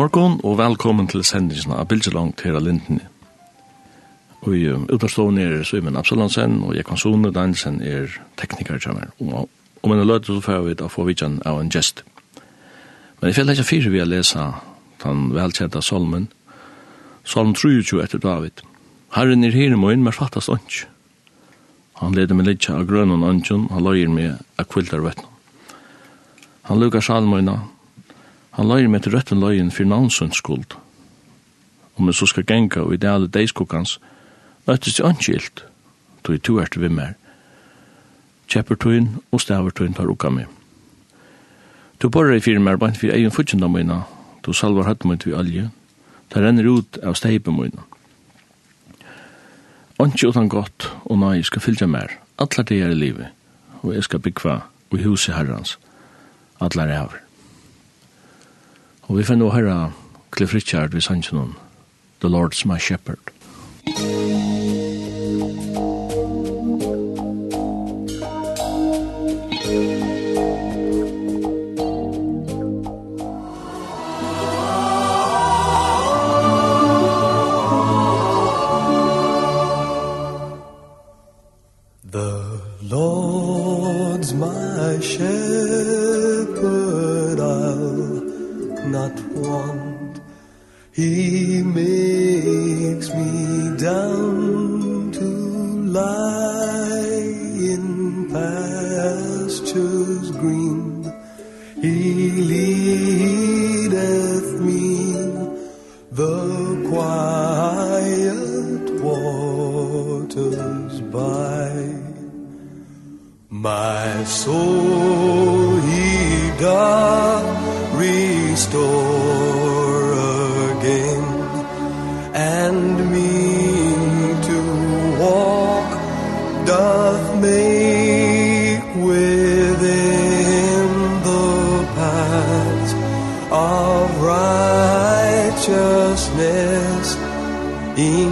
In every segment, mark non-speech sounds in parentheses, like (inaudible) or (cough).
morgon og velkommen til sendingen av Bildjelangt her av Linden. Og i utavstånd er Svimen Absalonsen og Jekan Sone Danielsen er tekniker til meg. Og men løte så får vi da få vidtjen av en gest. Men jeg føler ikke fire vi har lesa den velkjente Solmen Salm 23 etter David. Herren er her i morgen, men fattast ånds. Han leder meg litt av grønnen åndsen, han løyer meg av kviltar vettene. Han lukar salmøyna, Han løyer meg til røtten løyen for navnsønns skuld. Om jeg så skal genga og ideale deiskokkans, møttes jeg anskilt, tog jeg to erte vi mer. Kjeppertøyen og stavertøyen tar ukka meg. Du borrer i firmer bant vi egen futsinda møyna, du salvar hatt møynt vi alje, ta renner ut av steipen møyna. Anki utan gott og nei skal fylgja mer, allar det er i livet, og jeg skal byggva og huset herrans, allar er Og vi finner å høre Cliff Richard ved sannsyn The Lord's My Shepherd. Musik quiet waters by. My soul he doth restore in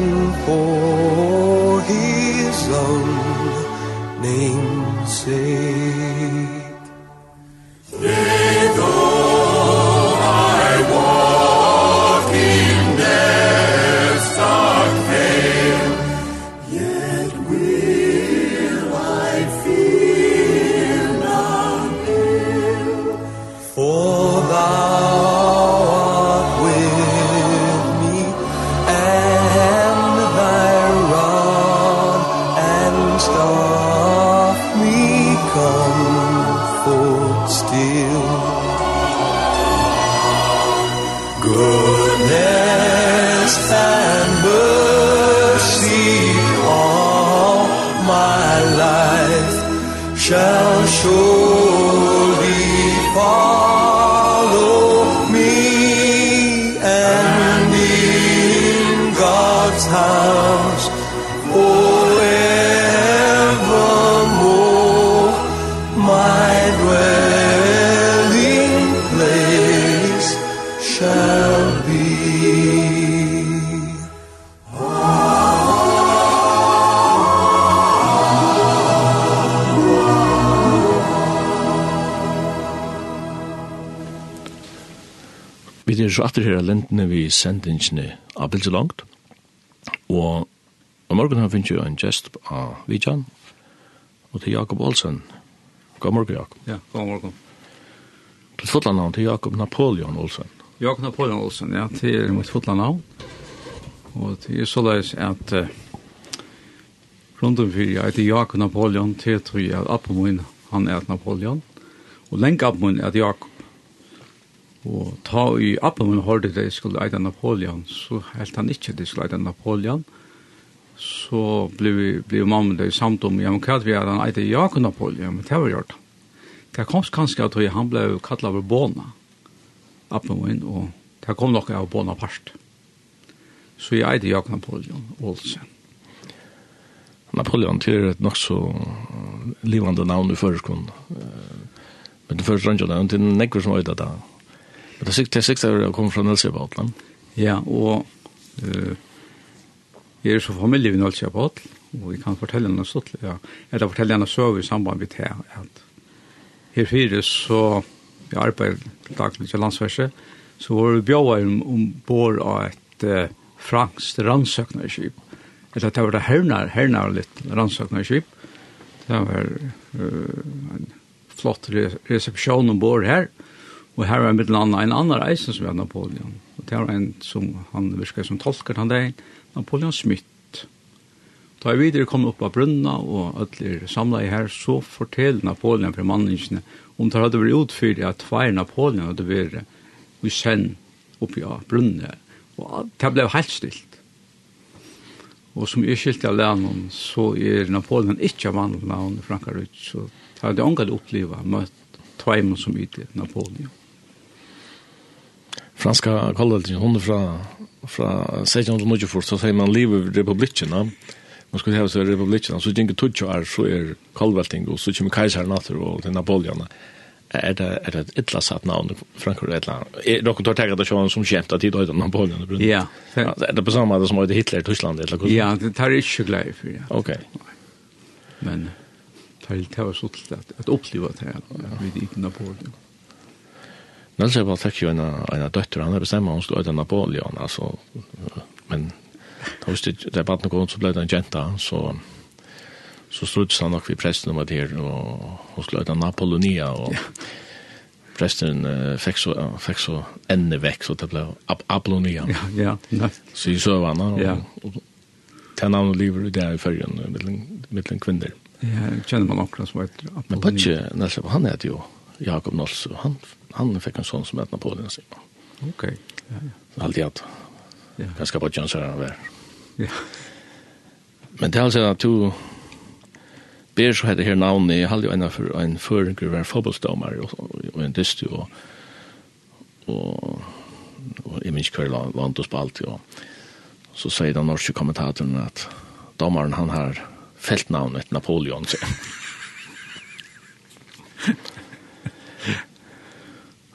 så atter her lentene vi sendingsene av bildet langt. Og om morgen har vi jo en gjest av Vidjan, og til Jakob Olsen. God morgen, Jakob. Ja, god morgen. Til navn til Jakob Napoleon Olsen. Jakob Napoleon Olsen, ja, til mitt fotlandnavn. Og det er såleis at uh, rundt om fyrir, jeg heter Jakob Napoleon, til tror jeg at appen min, han er Napoleon. Og lenge appen min er Jakob Og ta i appen min hørte det skulle eide Napoleon, så helt han ikke det skulle eide Napoleon. Så ble, vi, ble mamma det samt om, ja, men hva vi er han eide Jakob Napoleon, men det var gjort. Det kom kanskje at han ble kattlet av Båna, appen min, og det kom nok av Båna part. Så jeg eide Jakob Napoleon Olsen. Napoleon til et nok så livande navn i førskolen. Men det første rannsjønne, det er nekker som øyde det da. Det sikt det sikt det kommer från Nilsjöbotlen. Ja, och eh jeg är så familj vid Nilsjöbotl och vi kan fortelle något sånt ja. Eller fortelle något så i samband med det at här fire så vi arbetar daglig til landsverset, så var vi bjøver om, om bor av ett uh, franskt rannsøknerskip, Eller det var det hernar, hernar litt rannsøknerskip, Det var uh, en flott re reception ombord her. Mm Og her var mitt land en annan reisen som var Napoleon. Og det var en som han virker som tolker han det, Napoleon Smith. Da jeg videre kom opp av brunna og ødler samlet her, så forteller Napoleon for manningene om det hadde vært utfyrt at tvær Napoleon hadde vært i send oppi av brunna. Og det ble helt stilt. Og som jeg skilte av lænen, så er Napoleon ikke av vanlig navn i Frankarut, så det hadde jeg ångat oppleva møtt tveimen som ytter Napoleon franska kollegiet hon fra fra 1694 så säger man republikken republikerna. Man skulle ha så republikerna så tänker tutsch är så är kolvelting och så kommer kejsaren åter och till Napoleon. Är det är det ett lasat namn Frankrike ett land. Är dock tar tagga det som som skämt att det Napoleon. Ja. Är det på samma sätt som det Hitler i Tyskland eller hur? Ja, det tar inte glädje för ja Okej. Men tar det var så att att uppleva det här vid Napoleon. Nelsevold fikk jo en, en døtter, han bestemmer hun skulle øde Napoleon, altså, men da visste det bare noe så ble det en jenta, så, så stod han nok vid presten om at her, og hun skulle øde Napoleonia, og presten uh, fikk, så, uh, fikk så ende vekk, så det ble Ap Apollonia. Ja, ja. Nice. Så i søvannet, og, ja. og, og til navnet livet det er i førgen, mittlen kvinner. Ja, kjenner man akkurat som heter Apollonia. Men Pøtje, Nelsevold, han heter jo Jakob Nolse, han han fick en sån som hette Napoleon Simon. Okej. Okay. Ja, ja. Alltid att. Ja. Ganska bra chanser han var. Ja. Men det alltså att du ber så heter här namn i halv en för en förgrupp var fotbollsdomare och en dystu och och och i minst kväll land och spalt ja. Så säger den norska kommentatorn att domaren han har fältnamnet Napoleon Napoleon. (laughs)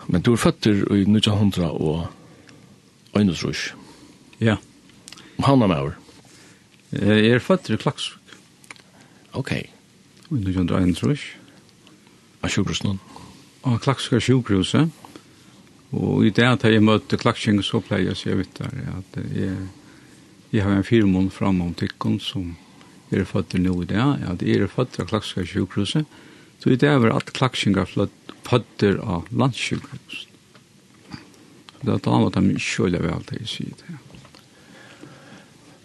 Men du er føtter i 1900 og Øynusrush. Ja. Og han er med over? Jeg er føtter i Klaksvik. Ok. I 1900 1901 Av sjukhusen? Av Klaksvik sjukhuset. Og i det at jeg møtte Klaksvik, så pleier jeg å si vidt der at jeg, jeg har en fire måned fram om tikkene som er føtter nå i det. At jeg er føtter av Klaksvik sjukhuset. Så i det er at klaksingar fødder av landsjukhusen. Det er da var det mye kjølig ved alt det jeg sier det.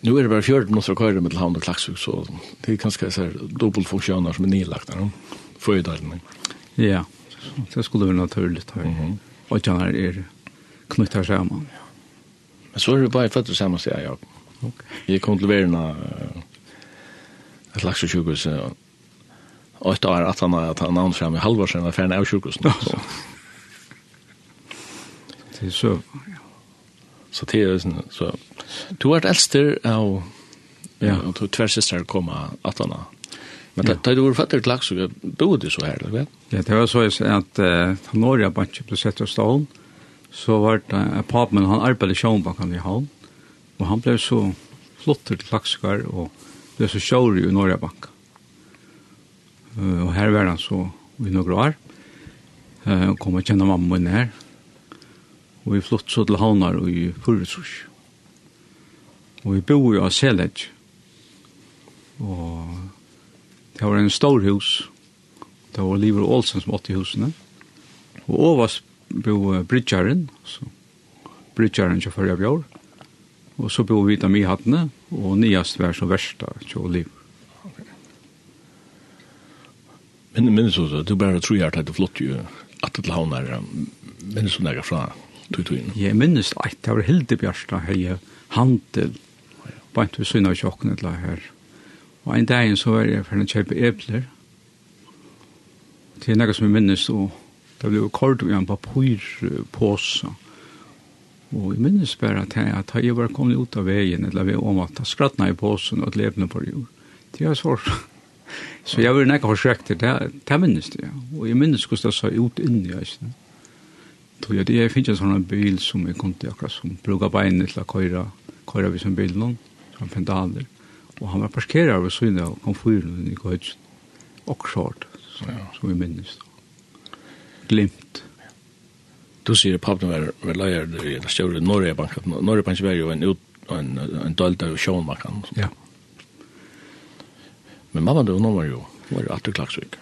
Nå er det bare fjørt måneder å køre med til havn og klakshus, så det er ganske dobbelt funksjoner som er nedlagt der, før i dalen. Ja, det skulle være naturlig. Mm -hmm. Og ikke her er knyttet sammen. Men så er det bare født sammen, sier jeg. Okay. Jeg kom til verden av et klakshus Og etter år at han har tatt navn frem i halvår halvårsen var ferdig av sjukhus. Det er så. Så det er sånn. Så. Du har vært eldster av ja. og tversester koma at han har. Men da du var fattig til laks, så bodde du så her, eller vet? Ja, det var så at uh, når jeg bare ble sett av stålen, så var det uh, papen, han arbeidde i Sjønbakken i Havn, og han ble så flott til lakskar, og ble så sjårig i Norge Norjabanken. Og her var han så i noen år. Uh, kom og kjenne mamma min her. Og vi flott så til Havnar og i Furusurs. Og vi bor jo av Seledj. Og det var en stor hus. Det var Liver Olsen som åtte husene. Og overst bo Bridgeren, så Bridgeren kjører jeg bjør. Og så bo vi dem i hattene, og nyast vær så verst da, kjører liv. Men men så så du bara tror jag att det flott ju att det havnar men så några fra tog tog in. Jag minns att det var Hilde Bjärsta helge handel. Bara inte så några chocken eller här. Och en dag så var jag för att köpa äpplen. Det är något som jag minns och det blev kort i en papyrpåse. Og jeg minnes bare at jeg, at jeg var kommet ut av veien, eller vi om at jeg skrattna i påsen og at levende på det. Det er svårt. Så jeg var nekka forsøkt det, det minnes det, ja. Og jeg minnes hvordan det så ut inn i eisen. Tog jeg, jeg finner en sånn bil som jeg kom til akkurat som bruker beinet til å køyre, køyre vi som bil noen, som pendaler. Og han var parkeret over synet og kom fyren i køytsen. Og klart, som jeg minnes det. Glimt. Du sier at pappen var, var leier i den større Norge-banken. Norge-banken var jo en, en, en, en dølt av sjånbanken. Ja. Yeah. Men mamma då hon var ju var ju åter Klaksvik.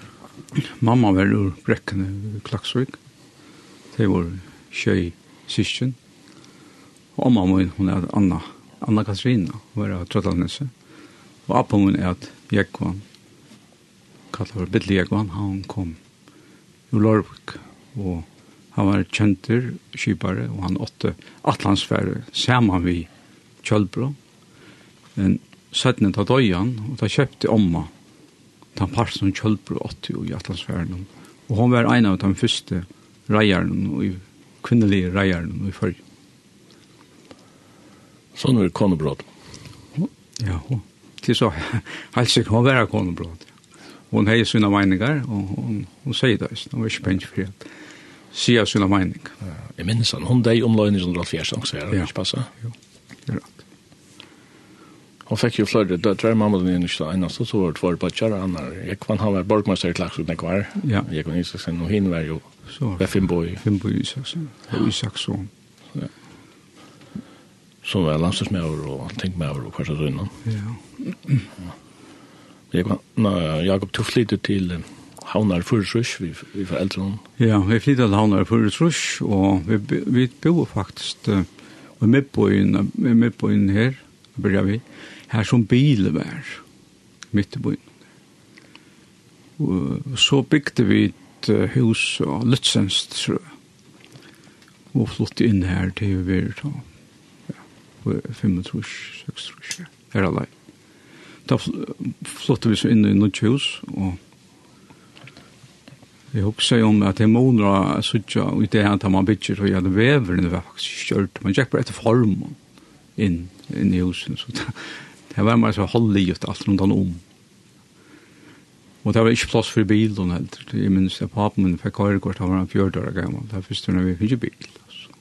Mamma var ur Brekken Klaksvik. Det var tjej syskon. Og mamma min, hon er Anna, Anna Katrina, var av Trøtlandnese. Og appa min er at Jekvann, kallet for Bittli Jekvann, han kom ur Lorvik. Og han var kjenter, kjipare, og han åtte atlandsfære, saman vi Kjølbro. Men søttene ta døyan, og ta kjøpte omma, ta parsen kjølbro 80 i Atlantsfæren. Og hon var en av de første reierne, og kvinnelige reierne i fyrr. Sånn er konebrot. Ja, hun. Til så, halsik, hon var konebrot. Hon hei sina meiningar, og hon, hon sier det, hon var ikke pensk for at sier sina meiningar. Jeg minnes han, hun deg omløyning som Rolf Gjersang, sier han, ikke passa? Jo, det er rett. Hon fikk jo flere døtre, mamma din ikke da så så var det tvær bøtjer, han er, jeg kan ha vært borgmester i Klagsund, jeg var, ja. jeg kan Isaksen, og henne var jo, ved Finnboi. Finnboi Isaksen, og Isaksson. Ja. Så var jeg landstidsmøver og alltingmøver og hver seg sønne. Ja. Jeg kan, nå, Jakob, du flyttet til Havnar Furesrush, vi, vi foreldre henne. Ja, vi flyttet til Havnar Furesrush, og vi, vi bor faktisk, og vi er med på inn her, börjar vi her som bil var, midt i byen. Og så bygde vi et hus av jeg, og flyttet inn her til vi var da, ja, 25-26 år, her alene. Da flyttet vi så inn i noen hus, og Jeg husker om at jeg måneder suttet og i det at man bygger og jeg vever, det var faktisk kjørt. Man gikk bare etter formen inn, inn i husen, så det Det var mer så halvlivet alt rundt han om. Og det var ikke plass for bilen heller. Jeg minns at papen min fikk høyrekort, han var en fjørd år gammel. Det var første når vi fikk ikke bil. Altså.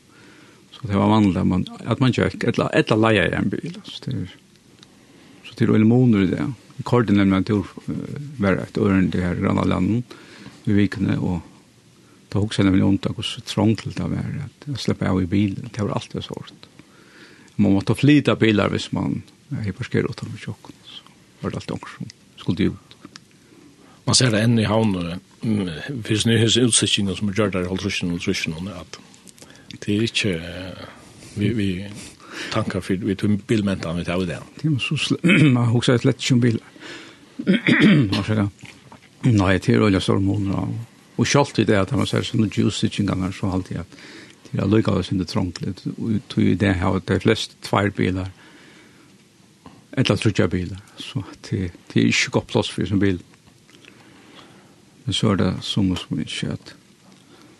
Så det var vanlig at man, at man kjøk, et eller leie i en bil. Altså. Det, er så til å med i det. I Korden nemlig en tur var et øren til her grann av landet i vikene, og da hoksa jeg nemlig ondt av hvor trångtelt det var at jeg slipper av i bilen. Det var alltid sånt. Man måtte flyta bilar hvis man jeg parkerer åtta med tjokken, så var det alltid ånger som skulle ut. Man ser det enn i havnene, hvis ni høres utsiktene som gjør der i halvtrusjen og trusjen, at det er ikke, vi, vi tankar for vi tog bilmentan vi tar tog det. (clears throat) (clears throat) Det var så man också ett lätt som bil. Varsågod. Nej, det är olja stormoner kjalt i det at man ser sånne juice chicken så alltid at det er lucka oss in det trångt ut och i det har de flest två bilar eller trutja bilar. Så det, det er ikke godt plass for som bil. Men så er det som og som ikke at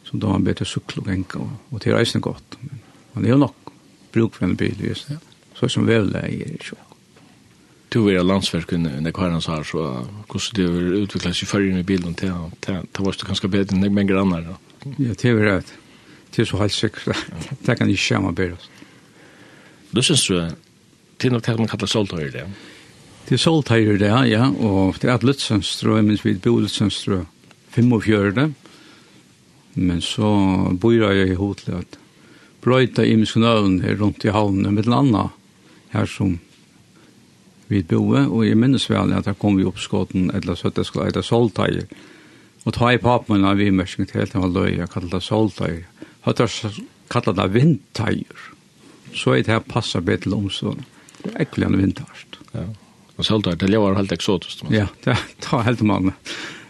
som da man bedre sykkel og genka, og, og det er eisen godt. Men man er jo nok bruk for en bil, just det. Så som vel er det ikke Du er landsverken under kvarens her, så hvordan det vil utvikle seg før inn i bilen til å være ganske bedre enn mange grannar. Ja, det er rett. Det er så helt sikkert. (laughs) Det kan ikke skjemme bedre. Du synes du det er nok det man kallar soltøyer det. Det er soltøyer det, ja, og det er at Lutzensstrø, mens vi bor Lutzensstrø 45, men så bor jeg i hotel at brøyta i miskunøven her rundt i havnen, med landa her som vi boe, og jeg minnes vel at her kom vi opp skåten, eller så at det skulle eita soltøyer, og ta i papen av vi vimerskning til helt enn løy, jeg kallar det soltøyer, hatt er kallar det vindtøyer, så er det her passer bedre omstående det er ekkelig enn vinterst. Ja. Och sålt det lever helt eksotisk. man. Ja, det tar helt många.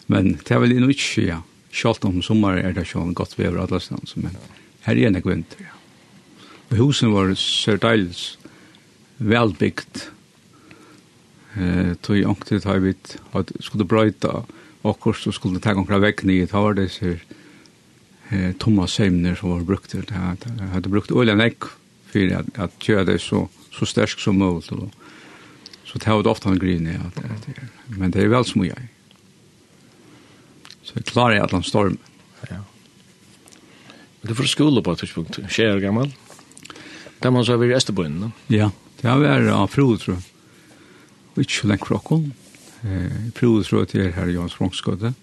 Men det er vel inte ikke, ja. Schalt om sommer er det sånn godt vever alle stans men her er det vinter. Ja. Og husen var särskilt välbyggt. Eh tog jag inte ta vid att skulle brøyta akkurat, så skulle ta ganger vekk nye, i var det så eh tomma sömner som var brukt det Jeg hadde brukt olje nekk, för at, at köra det så så sterk som mulig. Og, Så det har ofte ofta en grin det, att det är. Men det er vel som jeg. Så jeg klarer at han storm. Ja. Men Du får skole på et tidspunkt. Tjej är gammal. Det man så har vi i Österbøyen, no? Ja, det har vært av Frode, tror jeg. Og ikke så lenge från Eh, Frode tror jeg, til er her i Jans Frångsgade.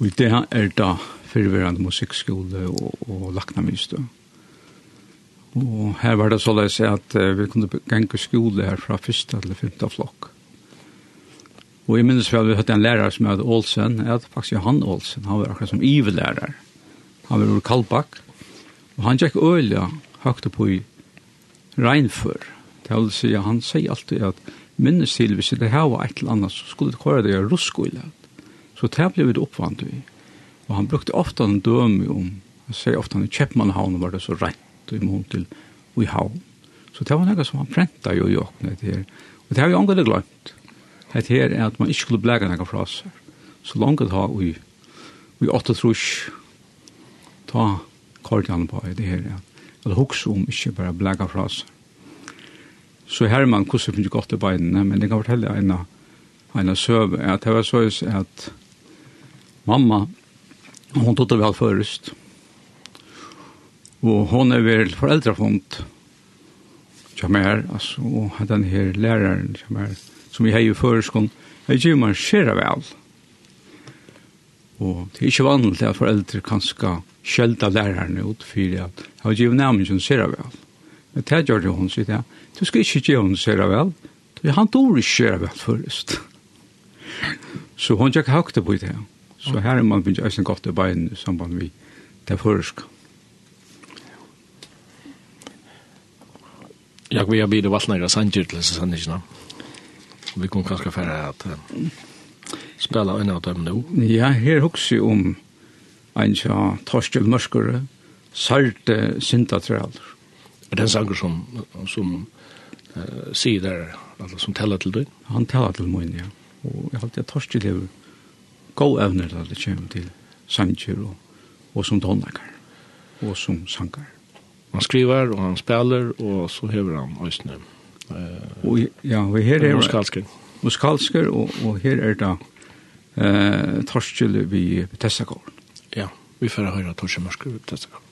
Og det er da fyrverande musikkskole og, og lakna då. Og her var det så løs at vi kunne gange skole her fra første til femte flokk. Og jeg minnes vel vi hadde en lærer som heter Olsen, jeg hadde faktisk Johan Olsen, han var akkurat som IV-lærer. Han var ur Kalbakk, og han gikk øyla høyt på i Reinfør. Det vil si han sier alltid at minnes til hvis det her var et eller annet, så skulle det kåre det i russkoile. Så det ble vi oppvant vi. Og han brukte ofte en døme om, han sier ofte han i Kjeppmannhavn var det så rent og i mån til i havn. Så det var noe som han prenta jo i åkne etter her. Og det har vi angående glemt. Det her er at man ikke skulle blega noe fra seg. Så langt det har vi i åtte trus ta kortjane på det her. Ja. Og det hokser om ikke bare blega fra seg. Så her er man hvordan finner godt i beinene, men det kan fortelle en av en av søv at det var så at mamma, hon tog det vel først, Og hon er vel foreldrefond som er altså, og den her læreren som er som vi har i føreskånd, jeg gjør man skjer vel. Og det er ikke vanlig at foreldre kan skal skjelda lærerne ut for at jeg har givet nærmest hun skjer vel. Men det gjør det hun sier det, du skal ikke gjøre hun skjer vel, han dår ikke skjer vel først. Så hon tjekk hakte på det. Så her er man finnes eisen godt i bein i samband med det føreskånd. Jag vill bli det vattnare sanjutles sanjutna. Vi kommer kanske färra att spela en av dem nu. Ja, her hugsi om ein tja torskel Mørskure, Sarte Sintatraler. Er det en sanger som, som uh, sier der, altså som teller til døgn? Han teller til møgn, ja. Og jeg halte at torskel er god evner da det kommer til sanger og, og som donnaker og som sanger han skriver og han spelar og så hever han ösnö. Eh og ja, vi her er Muskalsker. Muskalsker og, og her er det eh Torskjell vi Tessakor. Ja, vi får höra Torskjell Muskalsker.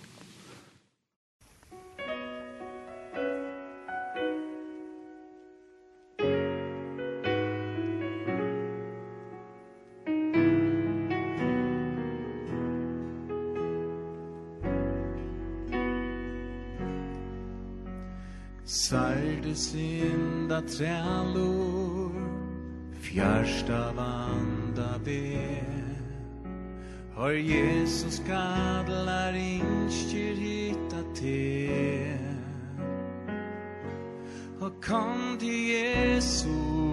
till synda trällor Fjärsta vanda be Hör Jesus kadlar inskir hitta te Och kom till Jesus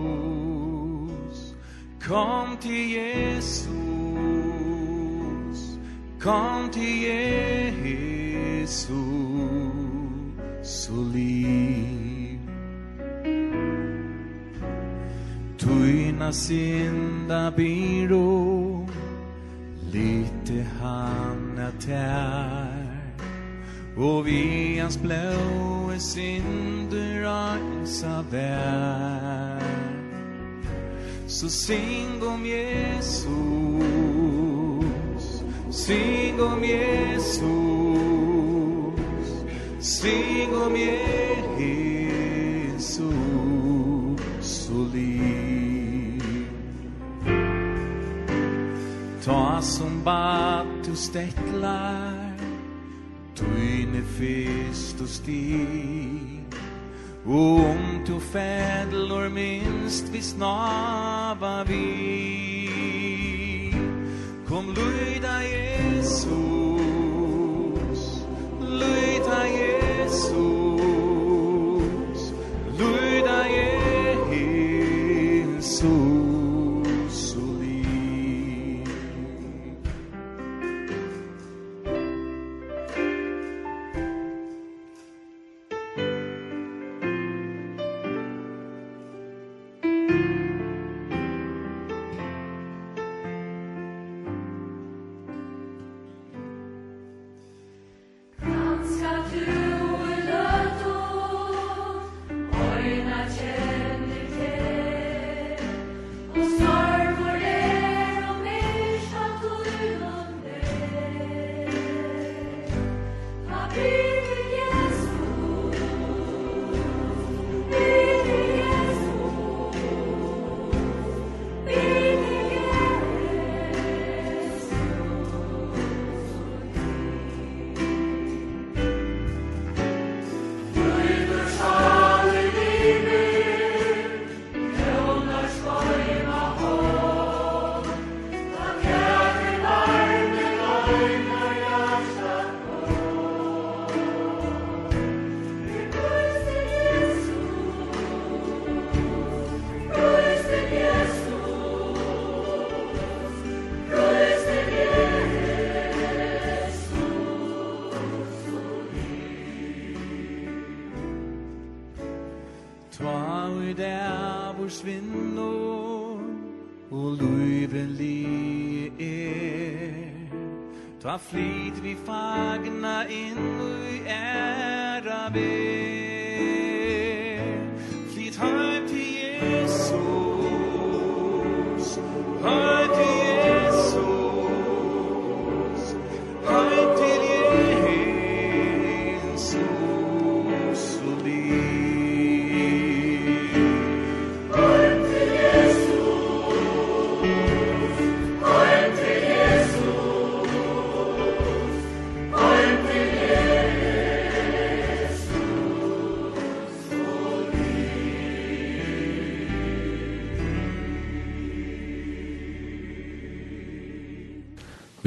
Kom till Jesus Kom till Jesus Solis sina syndabyrå Lite han er tær Og vi hans blåe synder rensa vær Så sing om Jesus. Sing om Jesus. Sing om Jesus. Så liv som bat du stettlar Tyne fest og stig. Och om du fädlor minst vi snava vi Kom lyda Jesus fly.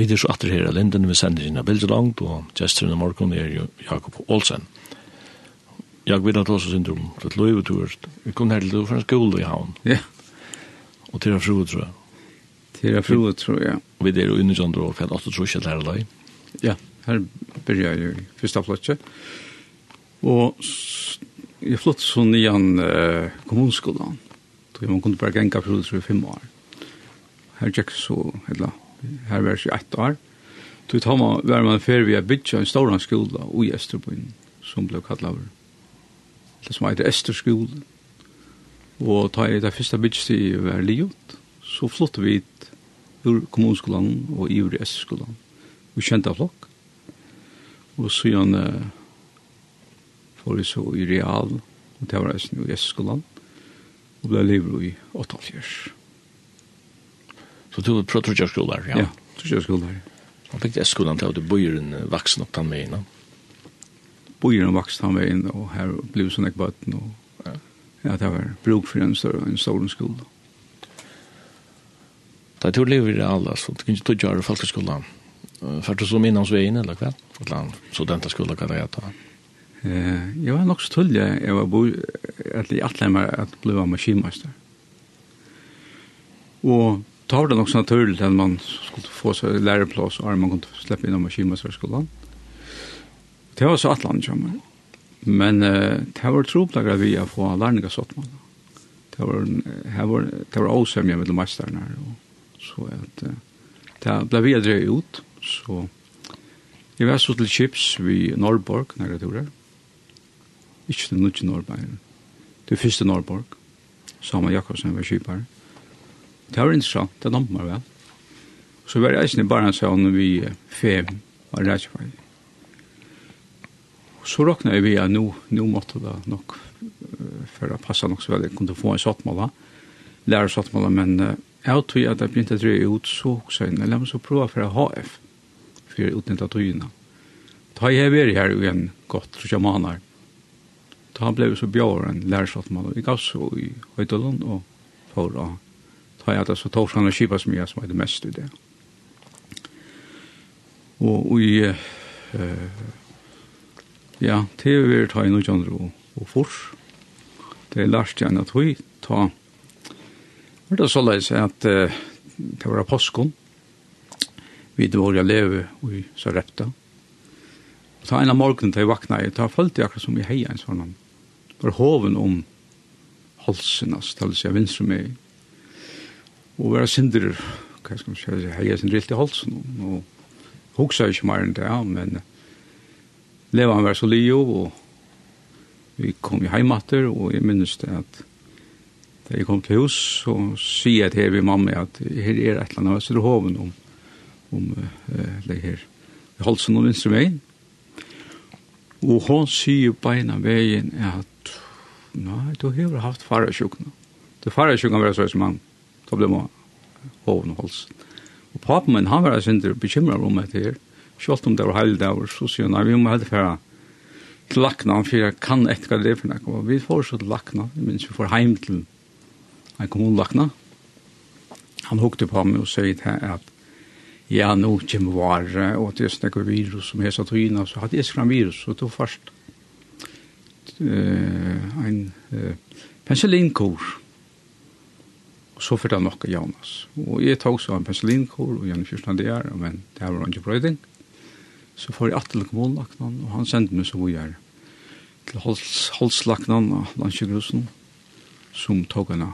Vi er så atter her av Linden, vi sender inn av bildet langt, og gesteren i morgen er jo Jakob Olsen. Jeg vil at også oss om til løy, du tror vi kom her til løy for en skole i havn. Ja. Og til av fru, tror jeg. Til av fru, tror jeg. Og vi er jo under sånn år, for jeg tror ikke det er løy. Ja, her begynner jeg jo første flottet. Og jeg flott sånn igjen uh, kommunskolen. Så man kunne bare genka fru, tror jeg, fem år. Her gikk så, eller her var det ett år. Så tar man var man för vi har byggt en stor skola i Østerbyen, som ble blev kallad det som heter Österskolan. Og ta i det første bygget i livet, så flott vi ut ur kommunskolan og i ur S-skolan. Vi kjente av flokk. Og så gjerne får vi så i real, og det var S-skolan, og ble livet i 8-4. Så du er trotskjørskolar, ja? Ja, trotskjørskolar. Og fikk det skolen til at du bor en vaksen opp den veien, ja. Bor en vaksen den veien, og her ble sånn ek bøtten, og ja, det var bruk for en større, en større skole. Da jeg tror lever i alle, så du kan ikke tog gjøre folkeskolen. Først du så minne hans veien, eller kveld? Eller studentaskolen, hva det heter? Eh, jeg var nok så tull, jeg, var bo, at jeg atle meg at jeg ble maskinmeister. Og då var det nok så naturlig at man skulle få seg læreplass og man kunne slippe inn av maskinmästarskolan. Det var så att land kommer. Men uh, det var troplagar vi å få lärningar så att man. Det var det var det var osämja med mästarna her. Og, så at, uh, det ble blev vidare ut så jeg var så til Chips vi Norrborg, når jeg tror det. Ikke til nødvendige Norrborg. Det første Norrborg. Samme Jakobsen var kjipare. Det var interessant, det namn meg vel. Så var det ikke bare en sånn vi fem var reisefeilig. Så råkna vi at nå, nå måtte det nok for å passe nok så veldig, jeg kunne få en sattmål da, lære sattmål men jeg tror at jeg begynte å dreie ut så også inn, eller så prøve for å ha F, for å utnytte tøyene. Da har jeg vært her i en godt sjamaner. Da ble vi så bjøren, lære sattmål, og jeg gav så i Høydalen og for å ta jeg altså Torsland og som mye som er det mest i det. Og i, uh, ja, TV er ta i noe andre og, og fors. Det er lært igjen at vi ta, var det så leis at uh, det var påskon, vi dår jeg leve i Sarepta. Og ta en av morgenen til jeg vakna, jeg tar følte jeg akkurat som i heia en sånn, var hoven om halsen, altså, til å si jeg vinner meg, og være sindur, hva skal man si, heia sin rilt i halsen, og hoksa ikke mer enn det, ja, men leva han var så lio, og vi kom i heimater, og jeg minnes det at da jeg kom til hus, så sier jeg til vi mamma at her er et eller annet, så det hoven om, om uh, det her, i halsen og vinstre veien, og hon sier beina veien at nei, du har haft farasjukna, du farasjukna var så som mann, problemer hoven og hals. Og papen min, han var sin bekymret om dette her. Selv om det var hele dager, så sier han, nei, vi må heldig færa til lakna, for jeg kan etter hva det er for nek. Og vi får så til lakna, jeg minns vi får heim til en kommunlakna. Han hukte på meg og sier til at ja, nå kommer vare, og det er sånn virus som heter Tryna, så hadde jeg skram virus, og tog først uh, en uh, penicillinkurs så fyrt det nokka Jonas. Og jeg tog så en penicillinkor og gjennom det är men det var ikke brøyding. Så får jeg atle kommunlaknan, og han sendte meg så hvor jeg er til holslaknan av landsjøgrusen, som tog henne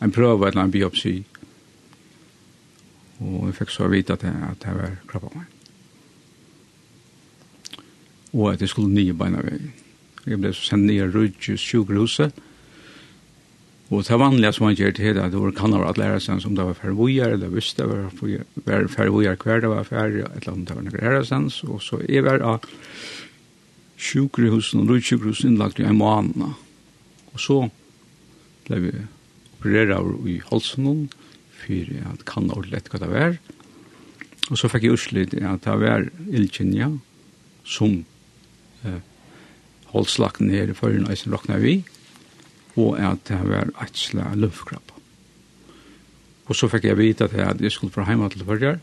en prøve eller en biopsi. Og jeg fikk så vite at det, at det var krabba meg. Og at jeg skulle nye beina vei. Jeg ble sendt nye rydgjus sjukhuset, Og det vanlige som man gjør til det, det var kan ha at lærer seg om det var fervojer, eller visste det var fervojer hver det var ferdig, eller om det var noen lærer seg, og så er det av sjukrehusen og rutsjukrehusen innlagt i en måned. Og så ble vi opereret i halsen for at kan ordentlig lett hva det var. Og så fikk jeg utslitt at det var ildkjenja som eh, holdt slakten her i førren og jeg råkna vi. Og og at det var et slag løvkrabb. Og så fikk jeg vite at jeg, skulle fra hjemme til Førjar,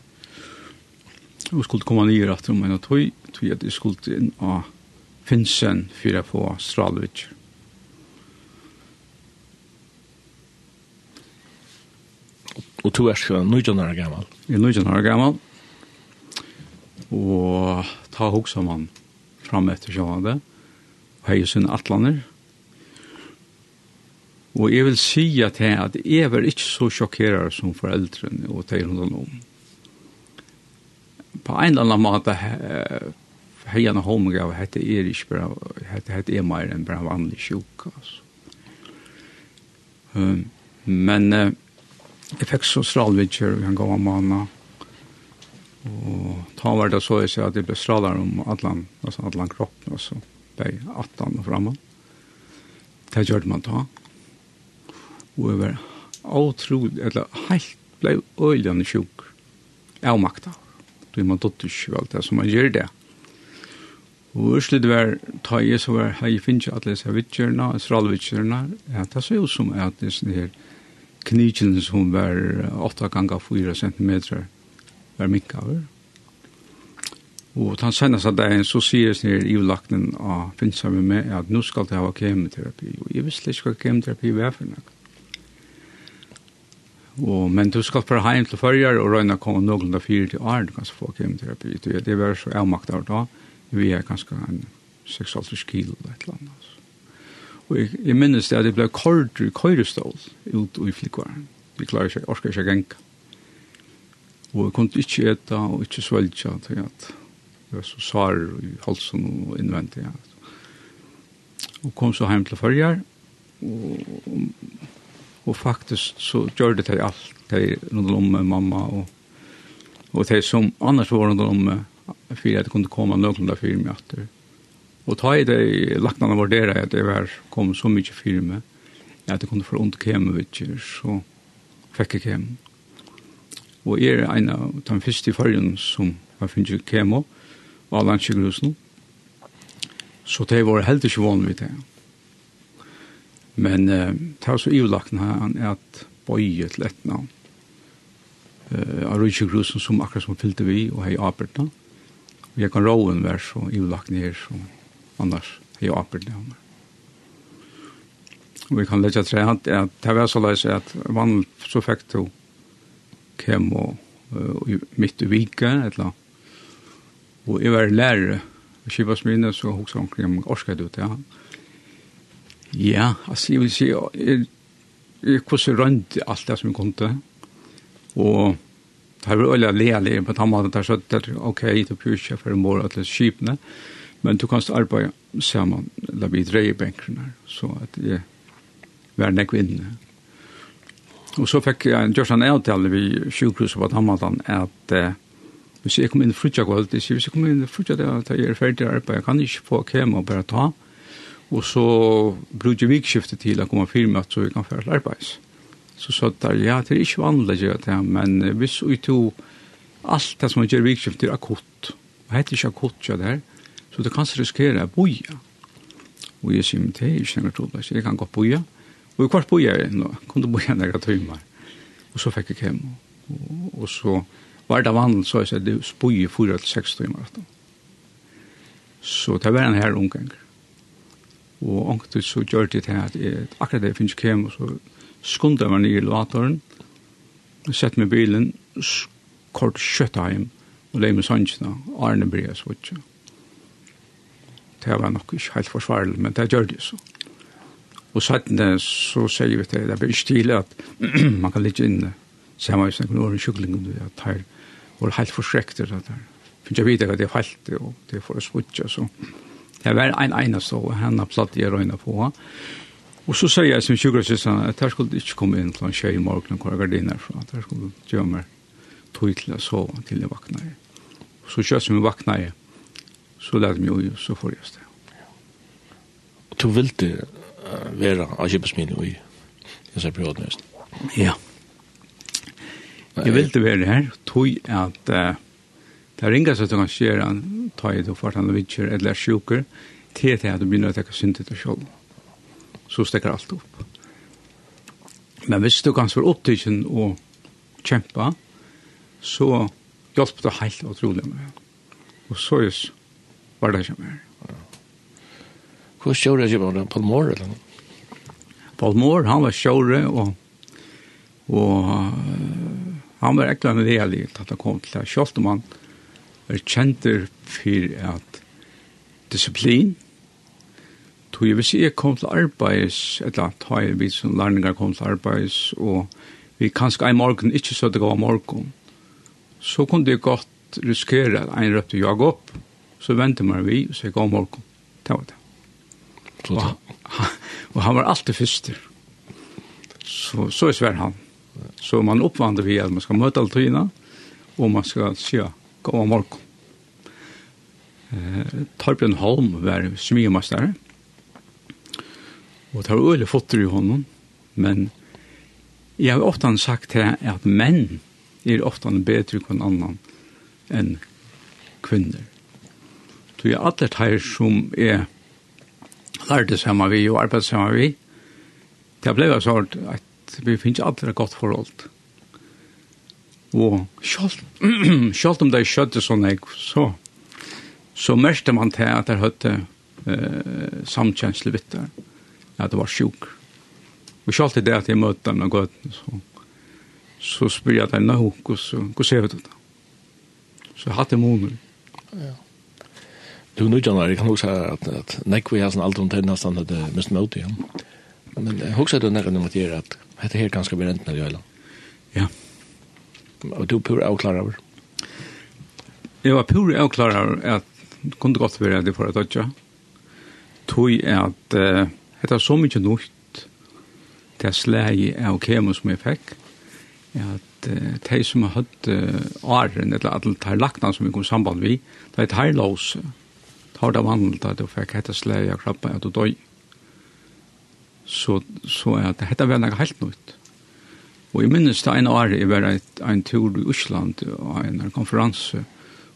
og skulle komme nye rett om en og tog, tog at jeg skulle inn av Finsen for å få Stralvitjer. Og du er ikke nøyden år gammel? Jeg er nøyden år gammel. Og ta hoksa man fram etter sjående. Og hei sin atlaner. Og jeg vil si at jeg, at jeg var ikke så sjokkerer som foreldrene og tegnene om. På en eller annen måte heian og homograv hette er ikke bare, hette, hette er mer enn bare vanlig sjuk, altså. Um, men uh, jeg fikk så stralvidger og en gav manna, og ta var det så jeg sier at jeg ble stralar om atlan, altså atlan kroppen, altså, bei atlan og framan. Det gjør man ta og jeg var utrolig, eller helt ble øyljande sjuk, Jeg avmakta, du man dotter ikke alt det som man gjør det. Og Ørslet var ta jeg så var hei finnes alle disse vittjørene, astralvittjørene, ja, det så jo som at det er sånn her knitjene som var 8 ganger 4 centimeter var minka over. Og han senast at dagen så sier det her i lakten av finnes med meg at nå skal det ha kemoterapi, og jeg visste ikke hva kemoterapi var for noe. Og, men du skal bare heim til førjar og røyna komme noen av fire til år, du kan få kemoterapi. Det det var så avmakt av da, vi er ganske en 6,5 kilo eller et eller annet. Altså. Og jeg, jeg minnes det at jeg ble kort i køyrestål ut i flikvaren. Jeg klarer ikke, orker ikke genka. Og jeg kunne ikke eta og ikke svelge til at jeg var så svar i halsen og innvendig. Ja. Og kom så hjem til førjar, og og faktisk så gjør det til alt, til rundt om med mamma, og, og til som annars var rundt om med for at det kunne komme noen av firme etter. Og ta i det lagt an å vurdere at det var kom så mye firme at det kunne få ondt kjemme, ikke, så fikk jeg kjemme. Og jeg er en av de første i fargen som har funnet kjemme, og alle andre Så det var helt ikke vanlig det. Men eh, det var så ivlagt han er at bøye til et navn. Eh, av Røyke Grusen som akkurat som fyllte vi og hei apert Og jeg kan råen være så ivlagt ned som annars hei apert navn. Og jeg kan legge tre at det var så løs at vann så fikk to kem og uh, midt i vika eller og jeg var lærere. og kivas minne så hos omkring om orsket ut ja. Ja, altså jeg vil si, jeg, jeg kurset rundt alt det som jeg kunne, og det var vært øyelig lelig på den måten, det er sånn at ok, du prøver ikke for en mål til skipene, men du kan arbeide sammen, eller vi dreier benkene, så at jeg var nek vinne. Og så fikk jeg en gjørs en avtale ved sjukhuset på den at eh, hvis jeg kom inn frutja kvalitet, hvis jeg kom inn frutja det, at jeg er ferdig arbeid, jeg kan ikke få kema og bare ta, Og så brukte vi skiftet til å komme firma så vi kan føre til arbeids. Så sa der, ja, det er ikke vanlig å gjøre det, men hvis vi tog alt det som gjør vikskiftet er akutt, og heter ikke akutt ja, det her, så det kan riskere å boja. Og jeg sier, det er ikke noe trolig, jeg kan godt boja. Og i kvart boja jeg nå, kunne boja noen tøymer. Og så fikk jeg hjem. Og, og så var det vanlig, så jeg sier, det boja 4-6 tøymer. Så det var en her omganger. Og ångtid så gjør det til at jeg, akkurat det jeg finnes kem, og så skundet jeg meg ned i elevatoren, sett meg bilen, kort kjøtt hjem, og leie med sannsene, Arne Bria svutja. Det var nok ikke helt forsvarlig, men det gjør det så. Og sattene så sier vi til, det det blir ikke tidlig at man kan ligge inne, samme hvis noen år i kjuklingen, at her var helt forskrekter, at her finnes jeg vite at det er falt, og det er for å svutja, så. Det var en ene så henne platt jeg røyne på. Og så sier jeg som sjukkere at her skulle ikke komme inn til en tjej i morgen og gardiner fra. Her skulle gjøre meg tog til å sove til jeg vakna. Og så kjøtt som jeg vakna i, så lærte jeg meg jo, så får jeg sted. Og du vil ville være av kjøpesmine i disse periodene? Ja. Jeg vil det være her, tog at uh, Det er ringas at kan skjer han ta i det for han vidtjer eller er sjuker til til at du begynner å tekke synd til deg selv. Så stekker alt opp. Men hvis du kan svare opptidsen og kjempe, så hjelper det helt utrolig med. Og så er det var det ikke mer. Hvor sjåre er det? Paul Moore eller noe? Paul Moore, han var sjåre og og han var ekkert en del i at han kom til det. Sjålt om han er kjenter for at disiplin, tog jeg, hvis jeg kom til arbeids, eller ta jeg vidt som lærninger kom til arbeids, og vi kanskje en morgen ikke så det var morgen, så kunne jeg godt riskere at en røpte jag opp, så ventet man vi, så jeg gav morgen. Det var det. Og, og han var alltid første. Så, så er svær han. Så man oppvandrer vi at man skal møte alle tøyene, og man skal se god morgen. Eh, Torbjørn Holm var smygemastare. Og det var øyelig fotter i honom. Men jeg har ofte sagt til at menn er ofte bedre enn annan enn kvinner. Så jeg alle tar som er lærte sammen vi og arbeidet sammen vi, det ble så at vi finnes alle godt forhold. Og selv om det skjøtte sånn jeg, så, så mørste man til at jeg høtte eh, samkjensle vittar, at det var sjuk. Og selv til det at jeg møtte dem og gøtt, så, så spør jeg dem, nå, hvordan ser vi det da? Så jeg hadde måneder. Ja. Du nu Jan, jag kan også säga at att Nick vi har sån allt runt den nästan hade mest möte ja. Men jag husar då när det at er att det här ganska berent när det gäller. Ja og du pur avklarar over? Jeg var pur avklar av at det kunne godt være at jeg får dødja. Tog at uh, det så mykje nøyt det slei av kemo som jeg fikk at uh, de som har hatt uh, åren eller alle de lakna som vi kom samband vi det er et heilås tar det vandelt at du fikk hette slæg av krabba at du døy så, så at dette var noe helt nøyt Og jeg minnes det ene året jeg var et, en tur i Osland og en konferanse,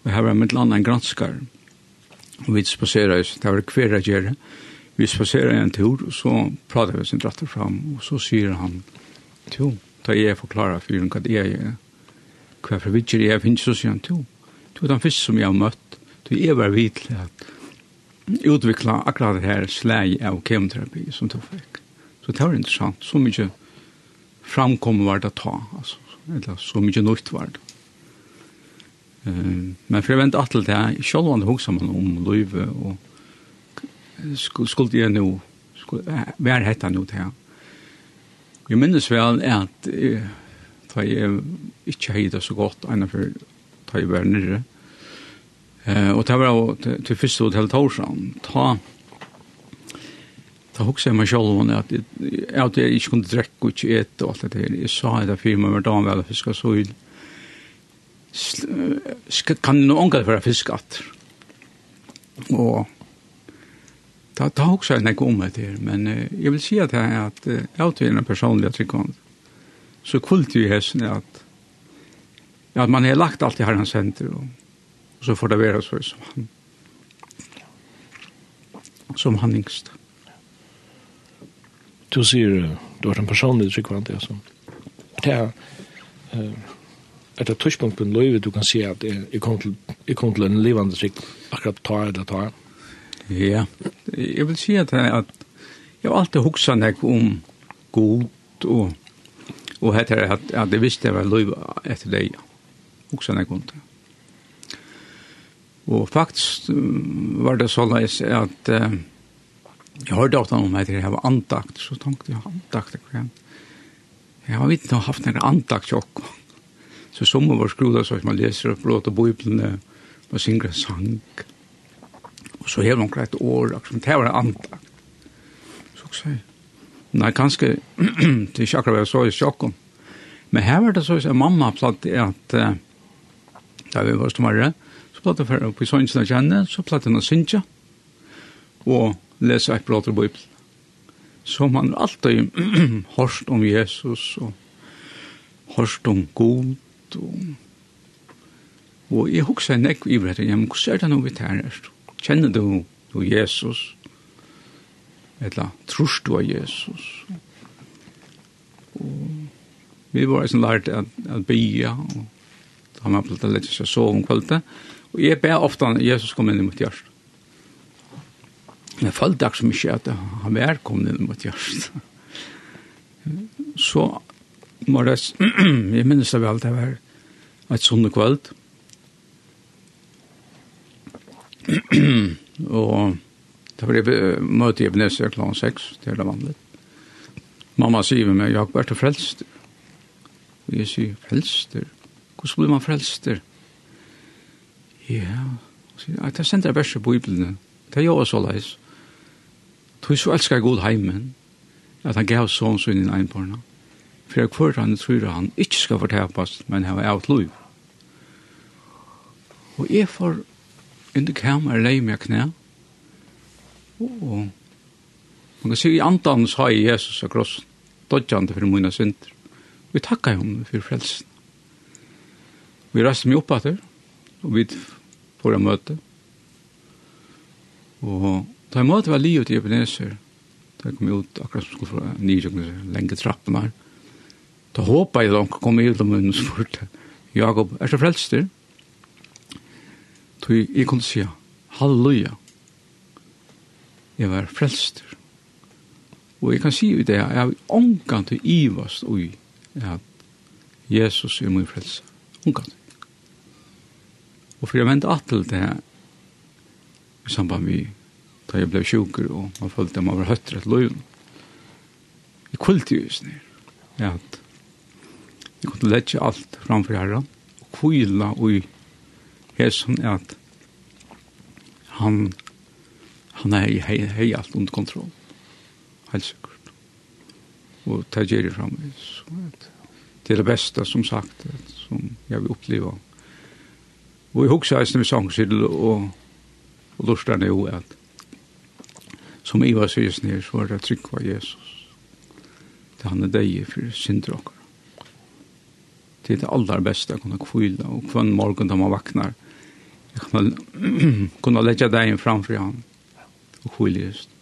og her var mitt land en granskar. Og vi spaserer, det var hver jeg gjør, vi spaserer en tur, og så prater vi sin dratter fram, og så sier han, to, da jeg forklarer for henne hva det er, hva for vidtjer jeg finnes, så sier han, to, to er den første som jeg har møtt, to er var vidt at utvikla akkurat det her slag av kemoterapi som du fikk. Så det var interessant, så mye framkommer var det ta, altså, eller så mye nytt var det. Um, men for jeg vent atle til jeg, selv om det hoksa man om løyve, og skulle jeg nå, skulle, hver hetta nå til jeg. Jeg minnes vel at uh, da jeg ikke heide så godt, enn for da jeg var nere, Uh, og det var til første hotell Torsan. Ta, Da husker jeg meg selv om at jeg, at jeg ikke kunne drekke og ikke ete og alt det der. Jeg sa det for meg med dag vel fiske, så ut. Kan noe ångre for å fiske at. Og da, da husker jeg ikke om det her. Men uh, jeg vil si at jeg er at uh, jeg er en personlig tryggvand. Så kult i hessen er at, at man har lagt alt i herrens senter og, og så får det være så som han som han yngste du sier du har en personlig tryggvante, altså. Det er et det tørspunkt på en løyve du kan si at jeg kom til, jeg kom til en livande trygg akkurat ta eller ta. Ja, jeg vil si at, at jeg har alltid hukset nek om god og og heter at, at jeg visste jeg var løy etter deg. hukset nek om det. Og faktisk var det sånn at uh, Jeg hørte ofte om at jeg var andakt, så tenkte jeg andakt. Jeg har ikke haft noen andakt tjock. Så som var skroda så att man leser upp låt och bibeln och synger sang. Og så har noen et år, som det var andakt. Så också, Nei, kanskje, (clears throat) det er ikke akkurat hva jeg så i sjokken. Men her var det så at mamma platt at uh, da vi var som var det, så platt för upp i sången att känna, så platt jeg att synja. Og lese et blått i Bibelen. Så man har alltid (clears throat) hørt om Jesus og hørt om god. Og, og jeg husker en ekv i det. Ja, men hvordan er det noe vi tar her? Kjenner du, du Jesus? Eller tror du av Jesus? Og vi var sånn lært at, at bya, og da har man blitt lett seg sove om kvalitet. Og jeg ber ofte at Jesus kom inn i mitt hjørst. Men jeg følte ikke så mye at han var kommet inn mot hjørst. Så må det, (clears throat) jeg minnes det vel, det var et sånne kveld. (clears throat) og det var jeg møte i Ebenezer kl. 6, det er det vanlig. Mamma sier med meg, jeg har vært frelster. Og jeg sier, frelster? Hvordan blir man frelster? Ja, sier, det sender jeg bare på Bibelen. Det er jo også leis. Tog så elskar god heimen, at han gav sånn sin inn einbarna. For jeg kvart han tror han ikke skal fortapast, men hava av liv. Og jeg får under kamer lei meg knæ, og man kan si i andan sa jeg Jesus av krossen, dodgjande for mine synder. Vi takkar hon for frelsen. Vi reiste meg opp etter, og vi får en møte. Og Da jeg måtte være livet i Ebenezer, da jeg kom ut akkurat som skulle fra Nijøkken, lenge trappen her, da håpet jeg da han kom ut av munnen og spurte, Jakob, er det frelster? Så jeg kunne si, halleluja, jeg var frelster. Og jeg kan si i det, jeg har omgang til ivast ui at Jesus er min frelse. Omgang Og for jeg vente at til det i samband med da jeg ble sjuker, og man følte at man var høytter et løgn. Jeg kvult jo just her. At jeg kunne lette alt framfor herren, og kvila ui hesen er at han, han er hei, hei alt under kontroll. Helt sikkert. Og det gjør jeg at Det er det beste, som sagt, at, som jeg vil oppleve. Og jeg husker eisen med sangsidel og, og lortar jo at som i sier sys så var det trygg av Jesus. Det han er deg for synder okker. Det er det aller beste å kunne kvile, og hver morgen da man vaknar, jeg kan (clears throat) kunne legge deg inn framfor han, og kvile just.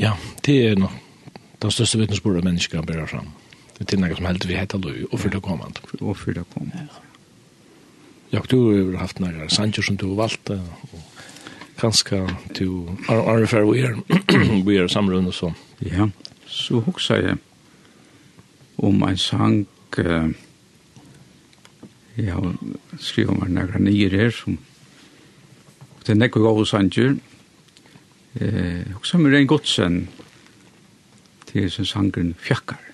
Ja, det er noe. Den største vittnesbordet mennesker bærer fram. Det er noe som helst vi heter du, og for det kommer. han. Og for det kom. Ja, du har haft noen sanger som du har valgt, og kanskje to arrefer (clears throat) vi er, vi er samrunde så. Ja, så hoksa jeg om en sang, uh, ja, skrivet man nægra nye her, som, det er nekker gode sanger, eh, hoksa meg en godsen til sin sangren Fjakkar.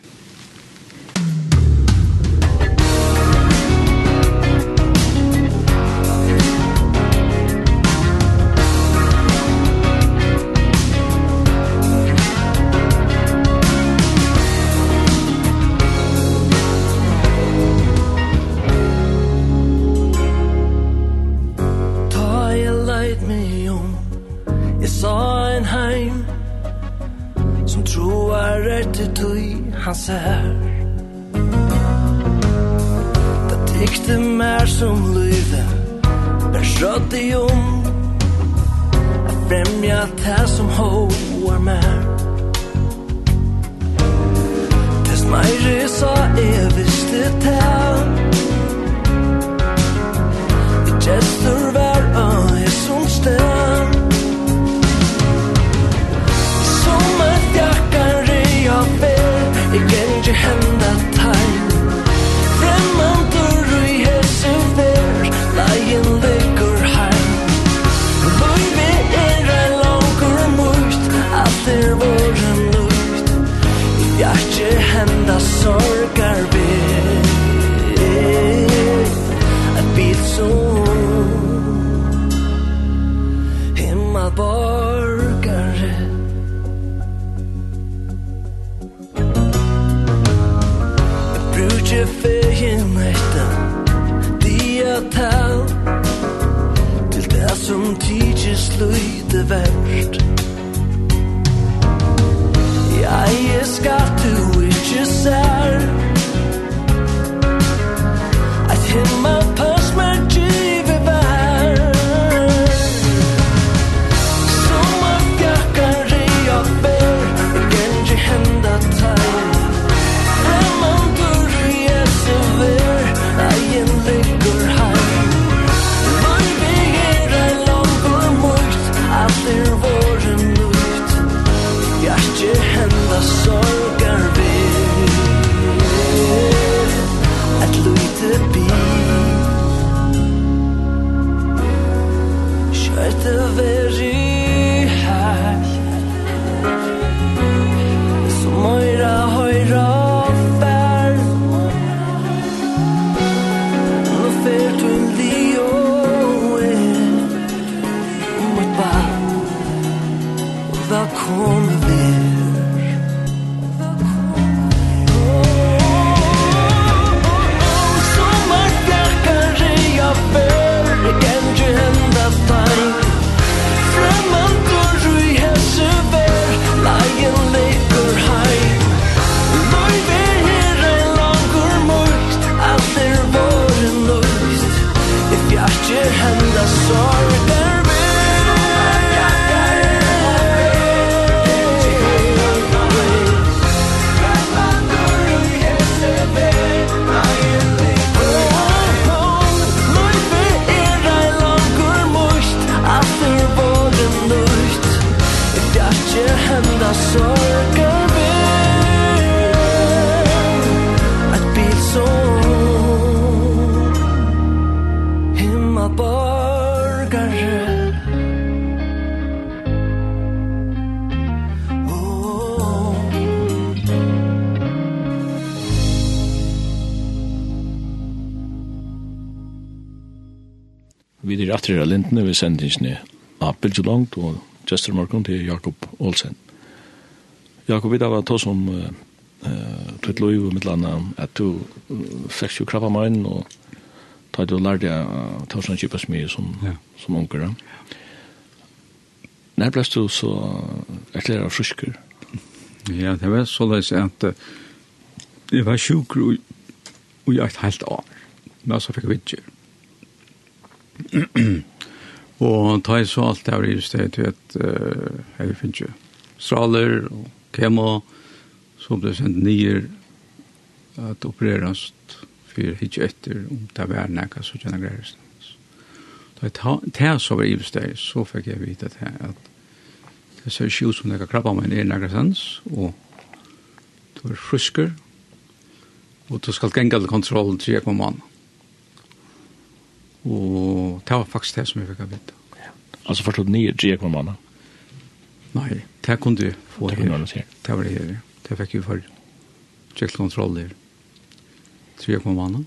lindene ved sendingsene av Bilge Langt og Jester Morgan til Jakob Olsen. Jakob, vi da var tås som uh, tøyt lov og mitt landa at du fikk jo krabba meg inn og tøyt og lærte jeg tås sånn kjipa smyr som, ja. som unger. Når ble du så erklæra frusker? Ja, det var så løs at uh, jeg var sjukker og, og jeg et helt år. Men så fikk jeg vidtjør. Og ta i så alt det her i stedet til at uh, jeg finner finne straler og kemo, så ble det sendt nye at opereres for ikke etter om det var nækka så kjenner greier. Da jeg ta så var i stedet, så fikk jeg vite at at det ser ikke ut som det kan krabba meg ned nækka sens, og du er frusker, og du skal genga til kontrollen til jeg kommer mannen. Og det var faktisk det som jeg fikk av vite. Ja. Altså forstod nye Gia kom anna? Nei, det kunne du få det her. Det var det her, det fikk jeg for. Kjekkel kontroll her. Gia kom anna.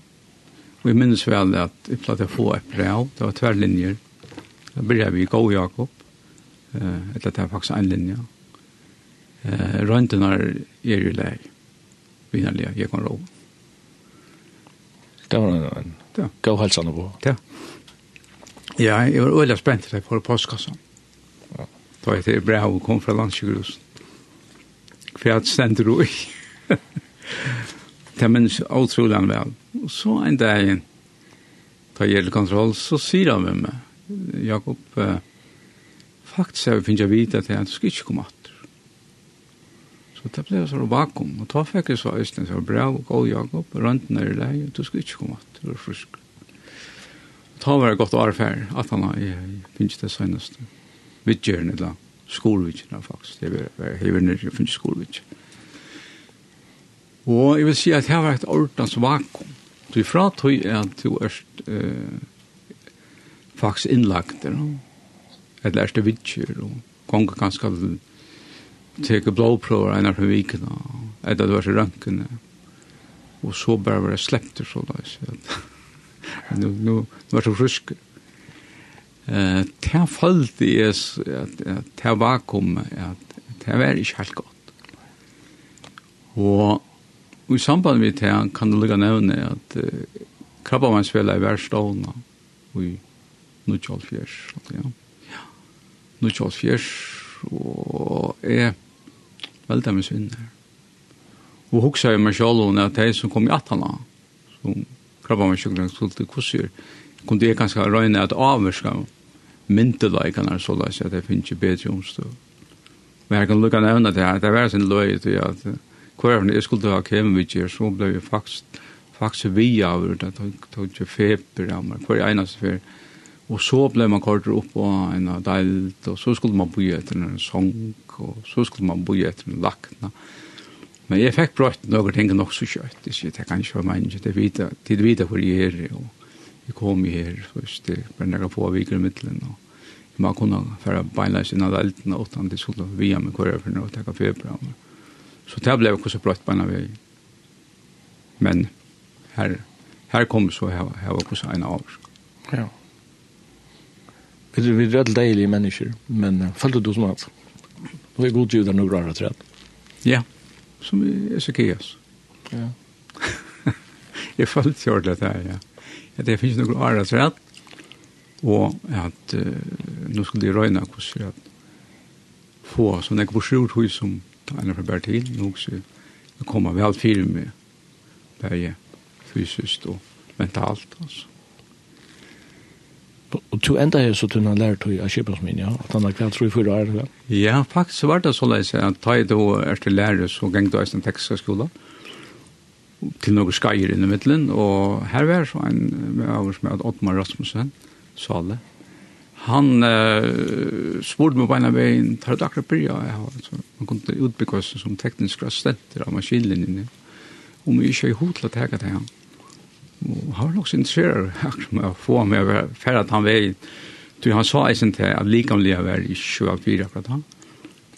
Og jeg minnes vel at jeg platt å få et brev, det var tver linjer. Da ble vi i Gå Jakob, etter at det var faktisk en linje. Rønten er er i lei, Vinnerlig, jeg kan råd. Det var en Ja. Gå hälsan och på. Ja. Ja, jag var öliga spänt där på postkassan. Ja. Då är det bra att kom från landsjukhuset. För att ständer du (laughs) i. Det minns otroligt väl. Och så en dag tar jag kontroll så säger han med mig. Jakob, eh, faktiskt har vi finnit att jag vet att jag ska inte komma åt. Så det ble så vakuum, og da fikk jeg så æsten, så bra, og gå Jakob, rønten er i lei, og du skal ikke komme at du er frisk. Da var det godt å erfære, at han har jeg finnes det seneste. Vidgjørende da, skolvidgjørende faktisk, det var hever nere, jeg finnes skolvidgjørende. Og jeg vil si at her var et ordens vakuum. Du er fra tog at du er faktisk innlagt, eller er det vidgjør, og konger ganske teke blåprøver einar for viken, og etter det var så rønken, og så bare var jeg det så da, så at nu, nu, nu var så frusk. Eh, det falt i es, at, at det vakuum, at det var ikke helt godt. Og, i samband med det kan du lukka nevne at uh, krabbamannsfjellet er verstående i 1984, ja. 1984, og jeg veldig med synder. Og hugsa jeg meg selv om at de som kom i attana, som krabba meg sjuklen skulte kussur, kunne jeg ganske røyne at avverska myndelaikene så la seg at jeg finnes ikke bedre omstå. Men jeg kan lukka nevna det her, det var sin løy til at hver jeg skulle ha kjemvidger, så ble vi faktisk faktisk vi av det, tog ikke feber av meg, hver eneste feber. Og så ble man kortere opp på en av deilt, og så skulle man bo etter en sång, og så skulle man bo etter med lakna. Men jeg fikk brøtt noen ting nok så kjøtt. Jeg sier, det kan ikke være menneske, det er vita, det er vita hvor jeg er, og jeg kom her, først, det er bare få viker i middelen, og man kunne fære beinleis inn av velten, og utan det skulle via med korøverne og takka febra. Så det ble også brøtt beina vei. Men her, her kom så her, her var også en avsk. Ja. Vi er alle deilige mennesker, men følte du som alt? Nu er god judar några rare träd. Ja, som i Ezekias. Ja. Jeg fallit i ordet her, ja. At det finnes noen år träd. og at uh, nå skulle de røyne hvordan att få sådana ekvorsjord hos som tar för bär nå Nu jeg komma vel fire med berge fysisk og mentalt. altså. Og du enda her så du har lært deg av Kjøpensmin, ja? At han har kvart tro i fyra år, ja? Ja, faktisk var det så leis at da jeg da er til lærer så gengde jeg til tekstiske skola til noen skeier inn i midtelen, og her var så en av oss med Ottmar Rasmussen, Sale. Han uh, spurte meg beina en veien, tar det akkurat bryr jeg har, så man kunne utbygge oss som teknisk assistenter av maskinlinjen, om vi ikke er i hod til å teke til ham. Ja har nok sin ser med å få med å fære at han vei du han sa eisen til at likamlige var i 24 akkurat han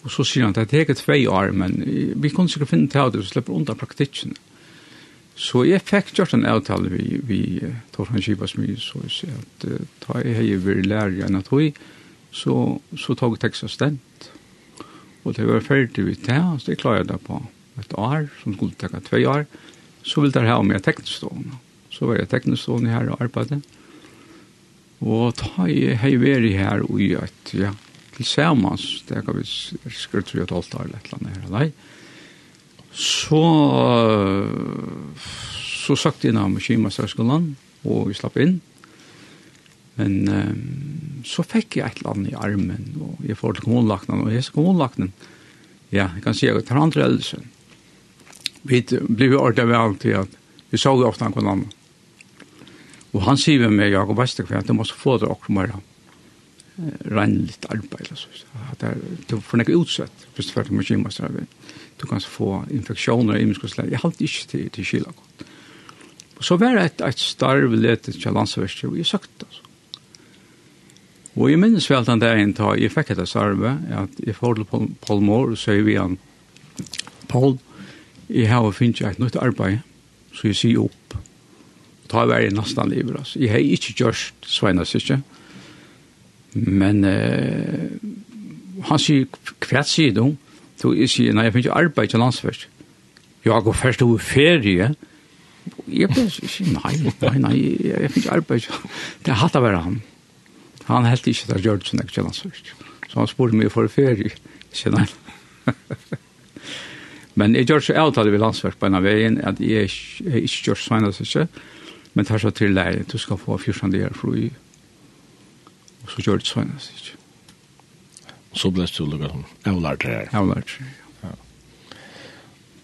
og så sier han at det er ikke tvei år men vi kunne sikkert finne til at du slipper undan praktikken. Så jeg fikk gjort en avtale vi, vi Torfan Kibas mye så jeg sier at ta jeg hei vi lærer enn at hui så, så tog tekst stent og det var ferdig vi til så det klarer jeg det på et år som skulle tekka tvei år så vil det ha med teknisk stående. Så var jeg teknestående her og arbeidet. Og ta i vært her og i et, ja, til samans, det kan vi skrive til et halvt år eller et eller annet her, nei. Så, så sagt jeg navn med Kimasterskolen, og vi slapp inn. Men um, så fikk jeg et eller annet i armen, og jeg får til kommunlaknen, og jeg sa kommunlaknen, ja, jeg kan si at jeg tar andre eldre. Vi ble jo ordentlig vel til at vi så jo ofte han kunne annet Og han sier med meg, Jakob Vestekve, at du måtte få det också mer renligt arbeid, Altså. At det er, du får ikke utsett, hvis du fyrir med kymastarbeid. Du kan få infeksjoner i muskulsleir. Jeg halte ikke til, til kyla godt. Og så var det et, et starv letet til landsverket, og jeg søkte, altså. Og jeg minnes vel den dagen da jeg fikk et starve, at jeg får til Paul, Paul Moore, og sier vi han, Paul, jeg har finnet et nytt arbeid, så jeg sier opp ta var jeg nesten livet. Altså. Jeg har ikke gjort Sveinas ikke. Men eh, han sier, hva sier du? Så jeg sier, nei, jeg finner ikke arbeid til landsverk. Ja, går først over ferie. Jeg ble ikke, nei, nei, nei, jeg finner ikke arbeid. Det (laughs) hatt av han. Han helt ikke det gjør det sånn ikke til landsverk. Så han spurte meg for ferie. Jeg sier, nei. (laughs) Men jeg gjør så avtale ved landsverk på en av veien, at jeg, jeg ikke gjør Sveinas ikke. Men Men tar så til deg, du skal få 14 dager fri. Og så gjør det sånn, jeg sier ikke. Så ble det lukket som avlært her. Jeg har Avlært, ja.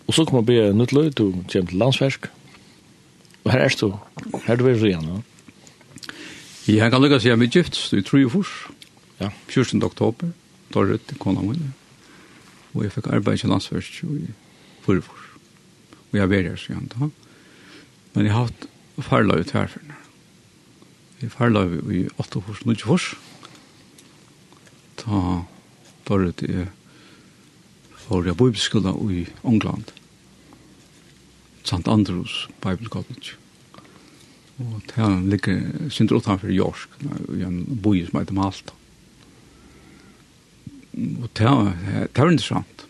Og så kommer man bli nytt løy, du kommer til landsfersk. Og her er du, her er du ved Rian, ja? Jeg kan lukket seg med gift, så du tror jo først. Ja. 14. oktober, da er det kona min. Og jeg fikk arbeid til landsfersk i forrige Og jeg var her, sier han da. Men jeg har hatt farla ut herfra. Vi farla i 8 hos, 9 hos. Ta Dorrit i for jeg bibelskola i England. St. Andrews Bible College. Og det ligger sindre utenfor Jorsk, i en boi som heter Malta. Og det var interessant.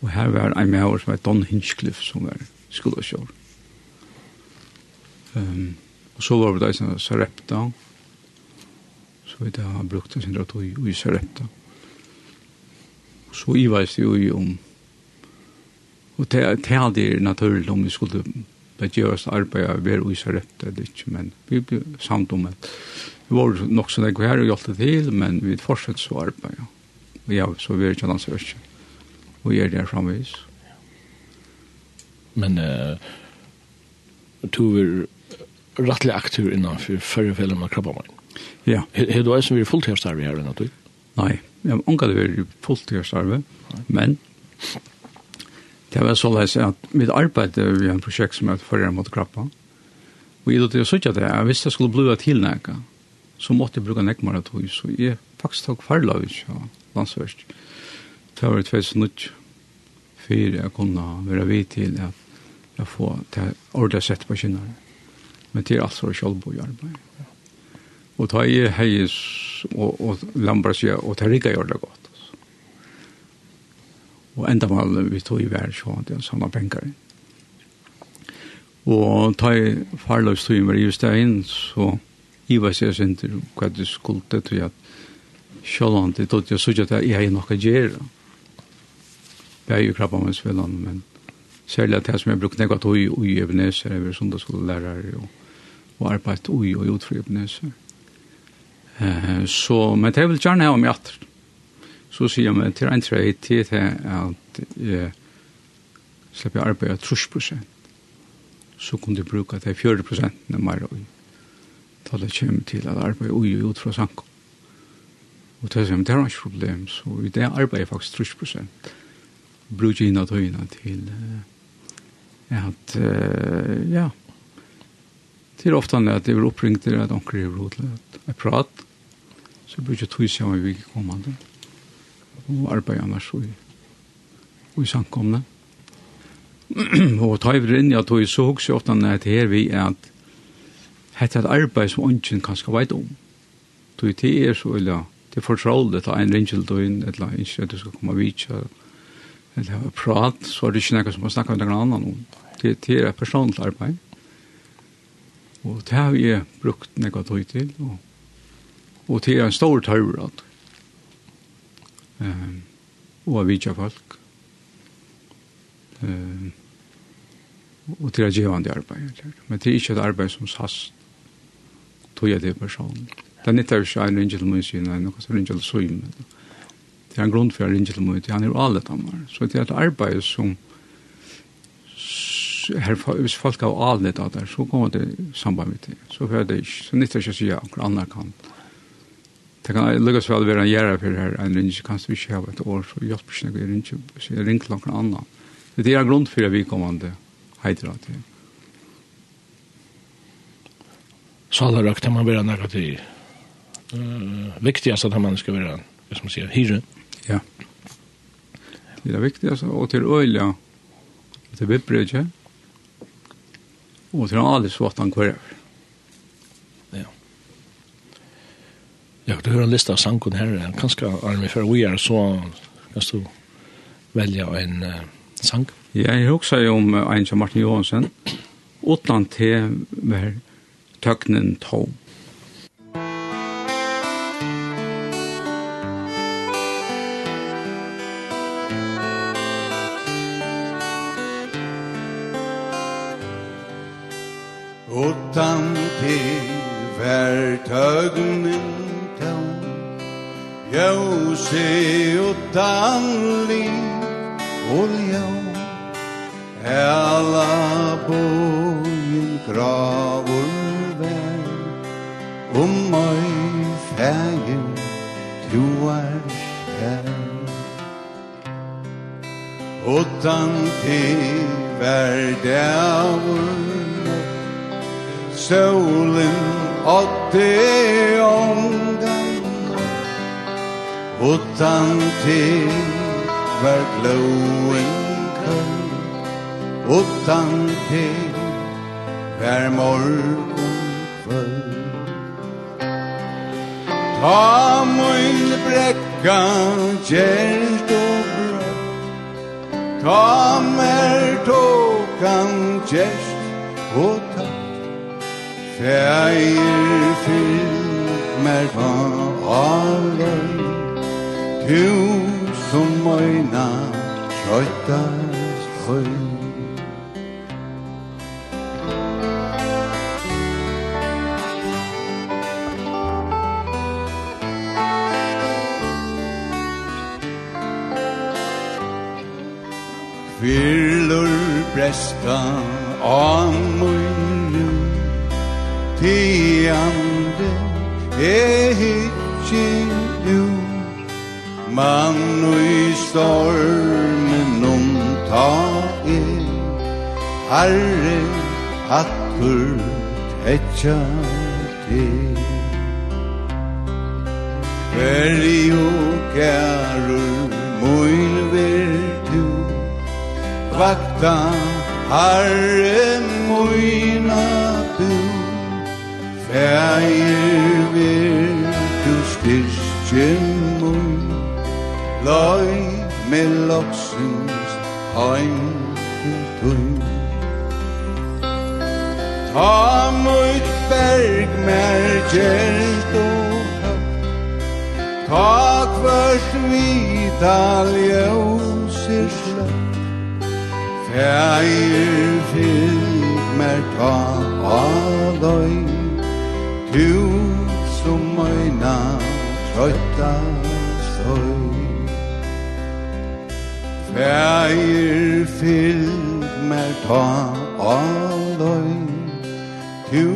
Og her var en med som heter Don Hinchcliffe, som var skolekjør. Um, og så var det da Sarepta, så vi da har brukt en sindrat i Sarepta. Og så veis det jo i om, og det er naturlig om vi skulle det oss arbeid av hver og iser etter det ikke, men vi ble samt om at vi var nok som det går her og det til, men vi fortsatt så arbeid, ja. Og ja, så vi er ikke annars ikke. Og gjør det framvis. Men uh, to er rettelig aktiv innanfor fyrre fellene av krabbamann. Ja. Har du eisen vært fulltidsarve her enn at du? Nei, jeg har unga det vært fulltidsarve, men det var så leis at mitt arbeid vi har en prosjekt som heter førre mot krabba, og jeg det til å søtja det, jeg visste jeg skulle bli til nekka, så måtte jeg bruke nekmar at hos, så jeg faktisk tok farla vi ikke landsverst. Det var 2009, fyrir jeg kunne være vid til at jeg får det ordet sett på kinnare. Men det er alt for sjølvbo i arbeid. Og ta i heis og, og lambar seg, og ta rikka gjør det godt. Altså. Og enda mal vi tog i vær så til en sånn penger. Og ta i farløs tog i meg just det inn, så i var seg sin til hva du skulde til at sjåan til tog jeg sutja til at jeg er å gjøre. Det er jo krabba med spillan, men særlig at jeg som jeg brukte nekva tog i Ebenezer, jeg var sundagsskolelærer og og arbeidt ui og utfri Ebenezer. Uh, så, men det vil gjerne ha om atter. Så sier jeg, man til en trei til det at jeg slipper jeg arbeid 30 prosent. Så kunne du bruke det 40 prosent når man er ui. Da det kommer til at arbeid ui og utfra sanko. Og det er det er ikke problem. Så i det arbeidet faktisk 30 prosent. Bruker inn at tøyene til uh, at, uh, ja, Det er ofte at det er oppringt til at onker er råd til at prat, så blir det tog seg om vi ikke kommer til. Og arbeider annars og i i samkomne. (clears throat) og ta i vrinn, jeg tog så hos jeg ofte at her vi er at hette et arbeid som ånden kan skal veit om. Tog til er så, eller til fortrolle, til en ringjel inn, eller ikke at du skal komme vidt, eller prat, så er det ikke noe som man snakker med noen annen om. Det er et personlig arbeid. Mm Og det har jeg brukt nekva tøy til, og, og det er en stor tøyvrad. Um, og av vidja folk. Um, og det er givande arbeid. Men det er ikke et arbeid som sast tøy av det personen. Det er nytt av seg en ringe til mye siden, en noe som ringe til søy. Det er en grunn for en ringe til mye, han er jo alle damer. Så det er et arbeid som hvis folk har alnet av det, så kommer det samband med det. Så hører det ikke. Så nytter ikke å si at noen annen kan. Det kan lukkes vel være en gjerne for her, en ringe, kanskje vi ikke har et år, så hjelper ikke noe, ringe, så jeg ringer til noen annen. Det er grunn for at vi kommer til heidra til. Salarøk, det man være noe til uh, viktigast at man skal være, hvis man sier, hyre. Ja. Det er viktigast, og til øyla, til bibbridget, og til alle svartan kvar. Ja. Ja, du har en lista av sankon her, kanskje Arne, for vi er så, kan du velja en uh, sang? Ja, jeg husker jo om uh, en som Martin Johansen, utan til hver tøknen tom. Tögnen tån Ljøse utan liv Og ljø Ela bojen gravur vær Om møy fægen Tu er her. Utan til hver dævur Solen att det är utan til var glowing kväll utan til var morgon kvöld Ta mun brekka gärst og brøtt Ta mer tåkan gärst och Fægir fyllt mer alle Tu som møyna Trøytast høy Fyrlur bresta Amur Ti andre er hitje ljur Man og i stormen omta er. Herre hattur tetja til. Veri og kærur moin ver tu Vakta Herre moina Fægir vil du styrstje mun Løy me loksens heim til tun Ta mot berg mer gjerst og Ta kvart vital jøser slett Fægir fyllt mer ta aløy Du som møyna trøyta støy Fæir fyllt mer ta aløy Du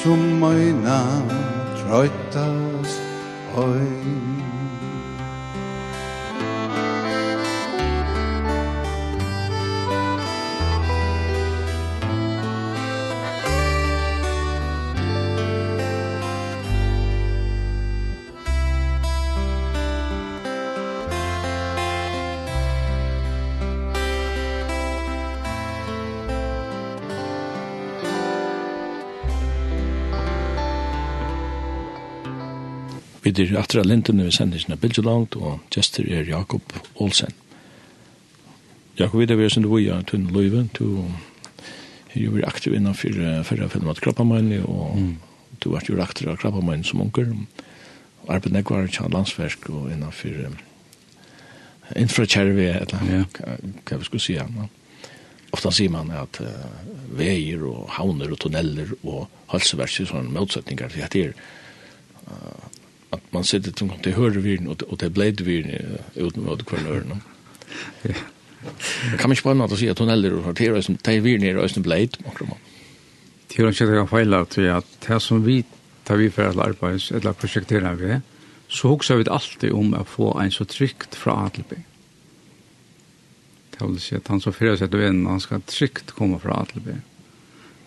som møyna trøyta støy Vi er atra lintene vi sender sinne bilder langt, og gestur er Jakob Olsen. Jakob, vi er vi er vi er tunn løyve, du er jo aktiv innan fyrir fyrir fyrir fyrir og du er jo aktiv av krabbamøyne som unger. Arbeid nekvar til landsverk og innan fyrir infrakärve eller ja. kan vi skulle si, ja. Ofta sier man at uh, veier og havner og tunneller og halseverk er sånne sådana for Det er at man sitter til till till hörvirren och och det blädvirren uten vad kvar hörna. Ja. Kan man spänna att se tunneller och hörter som tar virren ner och sen bläd makro man. Det er ikke det jag failar att at det som vi tar vi for alle arbeids eller prosjekterer vi så hokser vi alltid om å få en så trygt fra A till B. Det vil si at han så förutsätter vi han ska tryckt komma från A till B.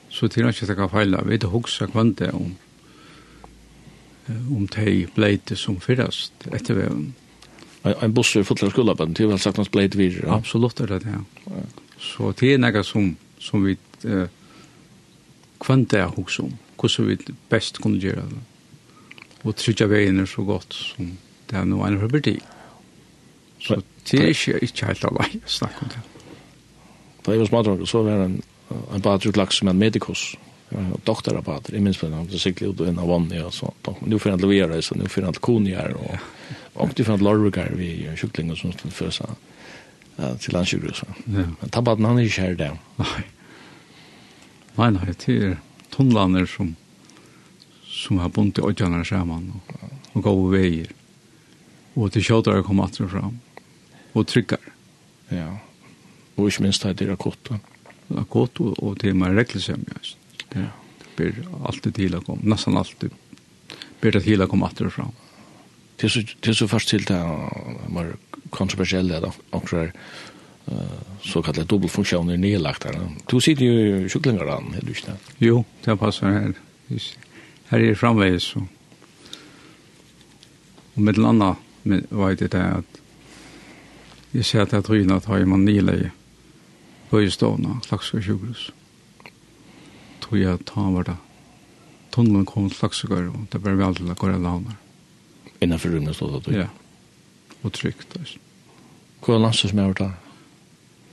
Så det er ikke det jag failar vi inte huxar kvante om om de bleite som fyrast etter veven. En buss er fulltid av skolaband, til vel sagt hans bleit videre? Ja? Absolutt er det det, ja. Så det er noe som, som vi eh, kvante er hos om, hvordan vi best kunne gjøre det. Og trykja veien er så godt som det er noe enn for parti. Så det er ikke, ikke helt alveg å snakke om det. Da jeg var smadrong, så var det en, en badrug laks med en medikus. Ja doktorapparater, i minns på den, så cyklar ut och en av vanliga och så. Nu får han levera det, så nu får han konier och, och nu får han larvukar vid kycklingar som skulle fösa till Ja. Men tabbaten han är ju kär där. Nej. Nej, nej, det är tonlander som som har bunt i ödjarna samman och, och gav väger. Och till tjatare kom att fram. Och tryckar. Ja. Och inte minst det är akut. Akut och, och det är man räckligt som just. Det blir alltid til å komme, nesten alltid blir det til å komme etter fram. Det er så først til det var kontroversielle da, akkurat så kallade dobbeltfunksjoner nedlagt her. Du sitter jo i kycklingar då, er du ikke det? Jo, det passar her. Här är det og Så. Och med en annan var det där att jag ser at jeg tror at har man nila i höjestående, slags sjukhus. kycklingars tog jeg ta var det. Tunnelen kom til Laksegård, og det ble veldig til å gå i launer. Innenfor rummet stod det? Ja, og trygt. Altså. Hva er landet som er det?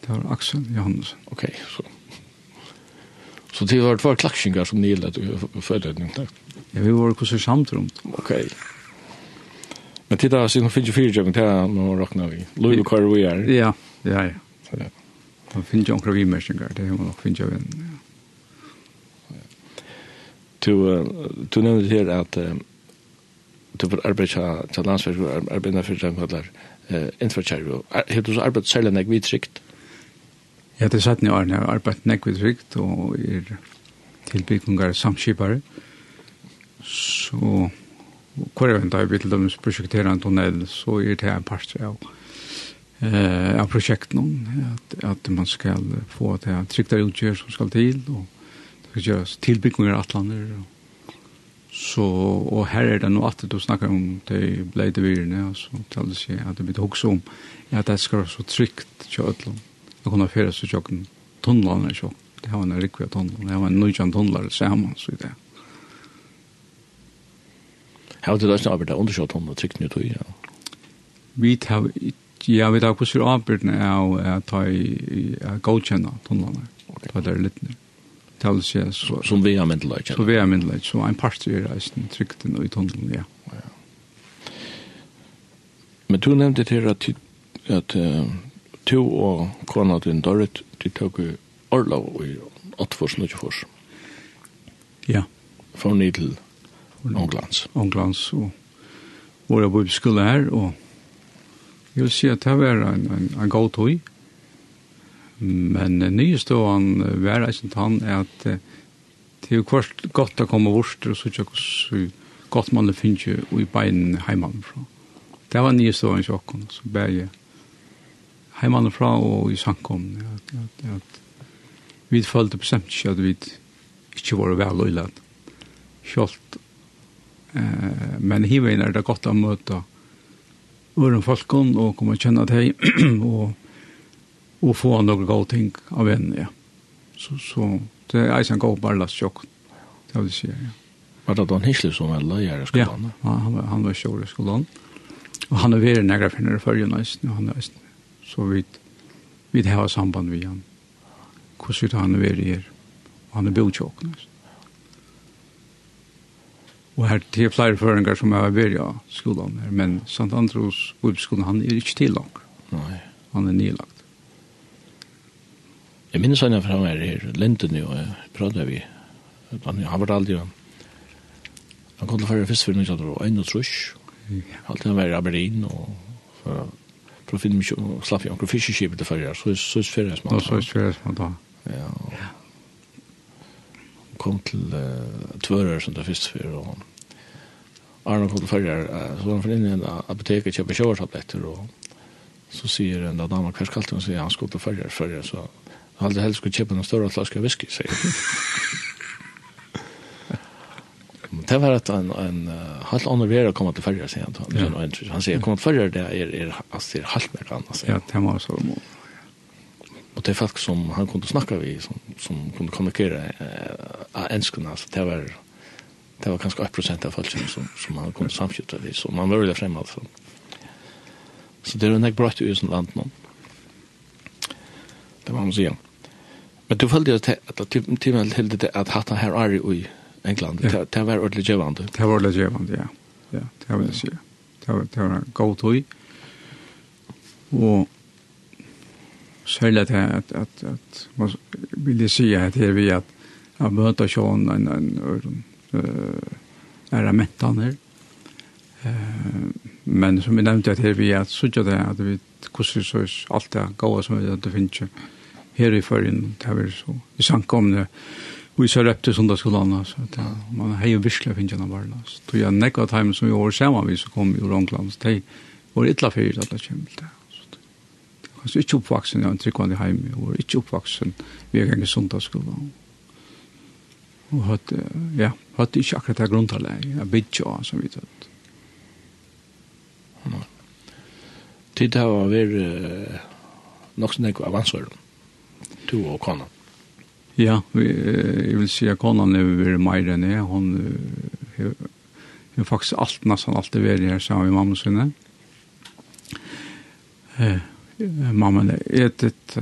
Det var Axel Johansen. Ok, så... Så det var två klacksingar som ni gillade förrättning där. Ja, vi var kurser samtrumt. Ok. Men titta, så nu finns ju fyra jävligt här när rocknar vi. Louis Carver. Ja, ja, ja. Det finnes jo omkring vimersingar, det er man nok finnes jo en. Du, du nevnte her at du var arbeid til landsverk og arbeid for dem kallar infraterri. Har du så arbeidt særlig nek vidt? Ja, det er satt ni årene. Jeg har arbeidt nek vidt trygt og er tilbyggungar samskipare. Så hvor er vant av vi til dem prosjekterer en tunnel, så er det en part av eh av projekten at at man skal få det tryggare utgjør som skal til og gjøres tilbygninger av atlander. Så, og her er det nå at du snakker om de bleide virene, og så taler seg at det blir hokse om at det skal være så trygt til Øtland. Det kunne føre så til tunnelene så Det har en rikve tunnel, det har en nødjan tunneler sammen, så det. Har du da ikke arbeidet undersøkt tunnel trygt nå, tror jeg? Vi tar Ja, vi tar på syr avbyrdene av å ta i godkjenne tunnelene. da det er litt nytt tala seg så... Som vi har myndelag. Så vi har myndelag, så en part i reisen, trykten og i tunnelen, ja. Men du nevnte til at, at uh, to og kona din Dorrit, de tok jo Orlov i Åttfors, Nødjefors. Ja. Fra ni til Ånglands. Ånglands, og på bibelskola her, og jeg vil si at det var en, en, en god tog, Men nye ståan var ikke han er at det er kvart godt å komme vårt og så tjekk hos godt man finnes jo i bein heimanfra. Det var nye ståan tjokken, så bæg jeg heimanfra og i sankom. At, at, at, vi følte bestemt ikke at vi ikke var vel øylet. Kjolt. Eh, men hivein er det godt å møte øren folkene og komme og kjenne til (clears throat) og og få noen gode ting av en, ja. Så, så det er eisen god barlas sjokk, det vil si, ja. Var det Dan Hislev som var løyere i skolan? Ja, han var, han var sjokk i skolen. Og han er veri negra finner i følgen eisen, og han er eisen. Så vi, vi har samband med han. Hvordan han er veri her, og han er bildtjokk, eisen. Og her til flere føringer som jeg har vært av skolen her, men St. Andrews skolen, han er ikke til langt. Nei. Han er nilang. Jeg minnes han fra meg her Linden, jo, jeg pratet vi. Han har vært aldri, han kom til å føre først for 1901 og en og trusk. alltid han var i Aberdeen, og for å finne mye, og slapp jeg omkring fiskeskipet til førre, så er det ferdig som han. Så er det ferdig som han da. Ja, og kom til uh, tvører som det først for, og Arne kom til førre, så var han for inn i en apotek og kjøper kjøvertabletter, og så sier en dame, hva skal han si, han skulle til førre, førre, så Hade helst skulle köpa en större flaska whisky säger. det var att en en halt annan vera komma till färja sen han ja. han säger kom till färja det är är alltså är halt mer annars. Så. Ja, det var så. Och det är folk som han kunde snacka vi som som kunde kommunicera eh äh, enskarna altså det var det var kanske 1 av folk som som han kunde samskjuta vi så man var väl framåt altså. Så det är en bra ut i land någon. Det var man säger. Men du følte jo til at timen hilde det at hatt han her er i England. Det var ordentlig gjevande. Det var ordentlig gjevande, ja. Ja, det vil jeg si. Det var en god tøy. Og særlig at at, at, at man vil jeg si at her vi at jeg møter sånn en, en, en, en, en, men som vi nevnte at her vi at sutja det at vi hvordan så er alt det gode som vi at det finnes her i førjen, det er så, vi sank om det, vi så røpt til sundagskolana, så det, man har jo virkelig finnet gjennom varla. Så tog jeg nekka time som vi var sammen vi som kom i Rongland, så det var ytla fyrir at det kommer til det. Kanskje ikke oppvaksen, jeg var tryggvann i heim, jeg var ikke oppvaksen, vi er gang i sundagskolana. Og hadde, ja, hadde ikke akkurat det grunntallet, jeg bidja, som vi tatt. Tid har vært nok sånn ikke avansøren du og kona? Ja, vi, jeg vil si at kona er veldig meir enn jeg. Hun har faktisk alt, nesten alt det vært her sammen med mamma sinne. Eh, mamma er etet,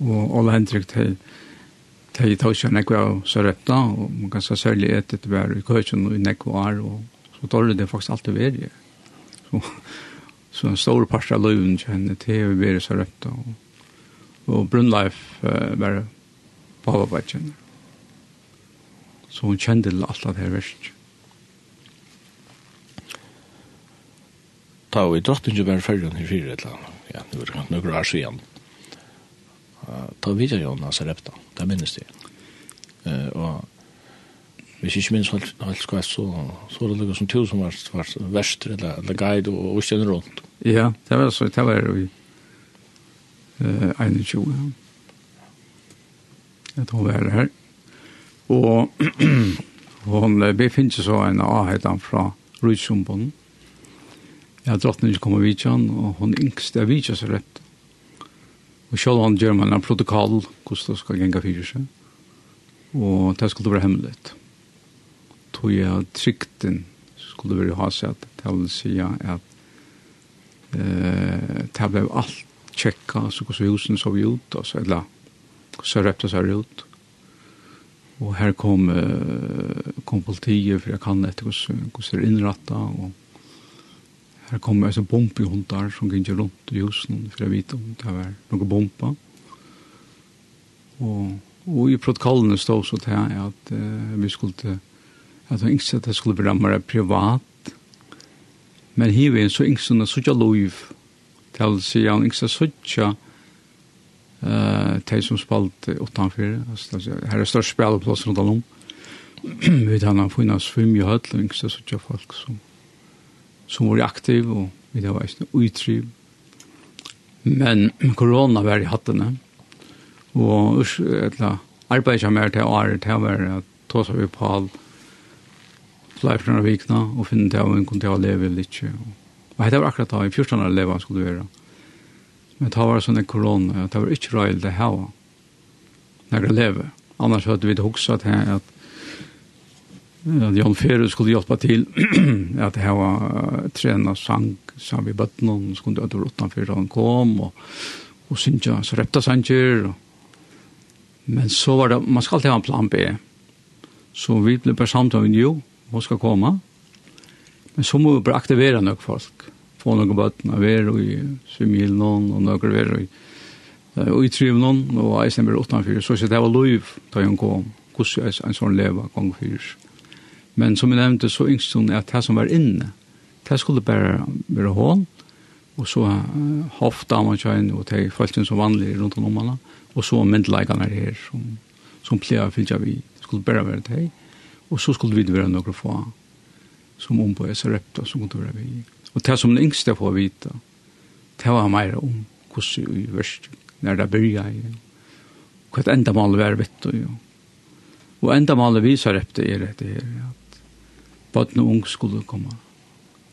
og alle hendrik til Det er tog ikke nekva av Sørepta, og man kan se særlig etter det var i køkken og i nekva er, og så dårlig det faktisk alltid vært. Så, så en stor part av løven kjenner til å være Sørepta, og og Brunleif uh, var Bavabatjen. Så hun kjente til alt av det her verset. Ta og i drottingen var fergen i fire et eller. Ja, nu er det noen år siden. Ta videre jo Jonas Repta, det minnes det. Uh, og hvis ikke minns alt, alt skal så, så var det noe som tusen var, var verst, eller, eller guide og, og kjenne rundt. Ja, det var så, det var jo eh, 21. Jeg tror det er her. Og (clears throat) hon befinner så en avhetan fra Rydsumbon. Jeg drottene ikke kommer vidtjen, og hon yngste er vidtjen så rett. Og selv han gjør man en protokoll, hvordan det skal gjenge fyrir seg. Og det skulle være hemmelig. Tog jeg trykten skulle være ha seg at det vil si at eh, det ble alt tjekka alltså hur husen vi ut och så eller så repta så ut. Och här kom kom politiet för jag kan inte hur hur det inrätta och här kom alltså bombhundar som gick runt i husen för jag vet om det var några bomba. Och och i protokollen stod så att här att uh, vi skulle att de inte att det skulle bli mer privat. Men här var så inte sådana sådana lov til å si han ikke så eh de som spalt utanför här är störst spelplats runt om vi tar han funnits fem i höll och så så folk som som var aktiv och vi har varit utriv. men corona var i hatten och eller arbeidet mer till år till var att ta sig på all flyfnar vikna och finna det och kunna leva lite och Og det var akkurat da, i 14 år elever skulle være. Men det var sånn en korona, at det var ikke røyld det her. Når jeg lever. Annars hadde vi det hoksa til at at Jan Ferus skulle hjelpe til (clears throat) at her var uh, trena sang sammen med og skulle det være utenfor da han kom, og, og synja, så repta sanger. Men så var det, man skal alltid ha en plan B. Så vi ble bare samtidig, jo, hun skal komme, Men så må vi bare aktivere noen folk. Få noen bøtten av er, og i svimmihilen og noen er og i og i trivnån og eisen blir utenfor. Så det var lov da jeg kom. Hvordan jeg en sånn leva gang fyrs. Men som jeg nevnte, så yngst hun at det som var inne, det skulle bare være hånd, og så haft damerkjøyen og det følte som vanlig rundt om henne, og så myndleikene her som, som pleier å fylle vi. Det skulle bare være det. Og så skulle vi være noen få som om på repta som kunde vara vi. Og det som den yngste får vita, det var mer om hur i värst när det började. Och ett enda mål var vitt och ja. Och enda mål vi Sarepta är det här att barn och ung skulle komma.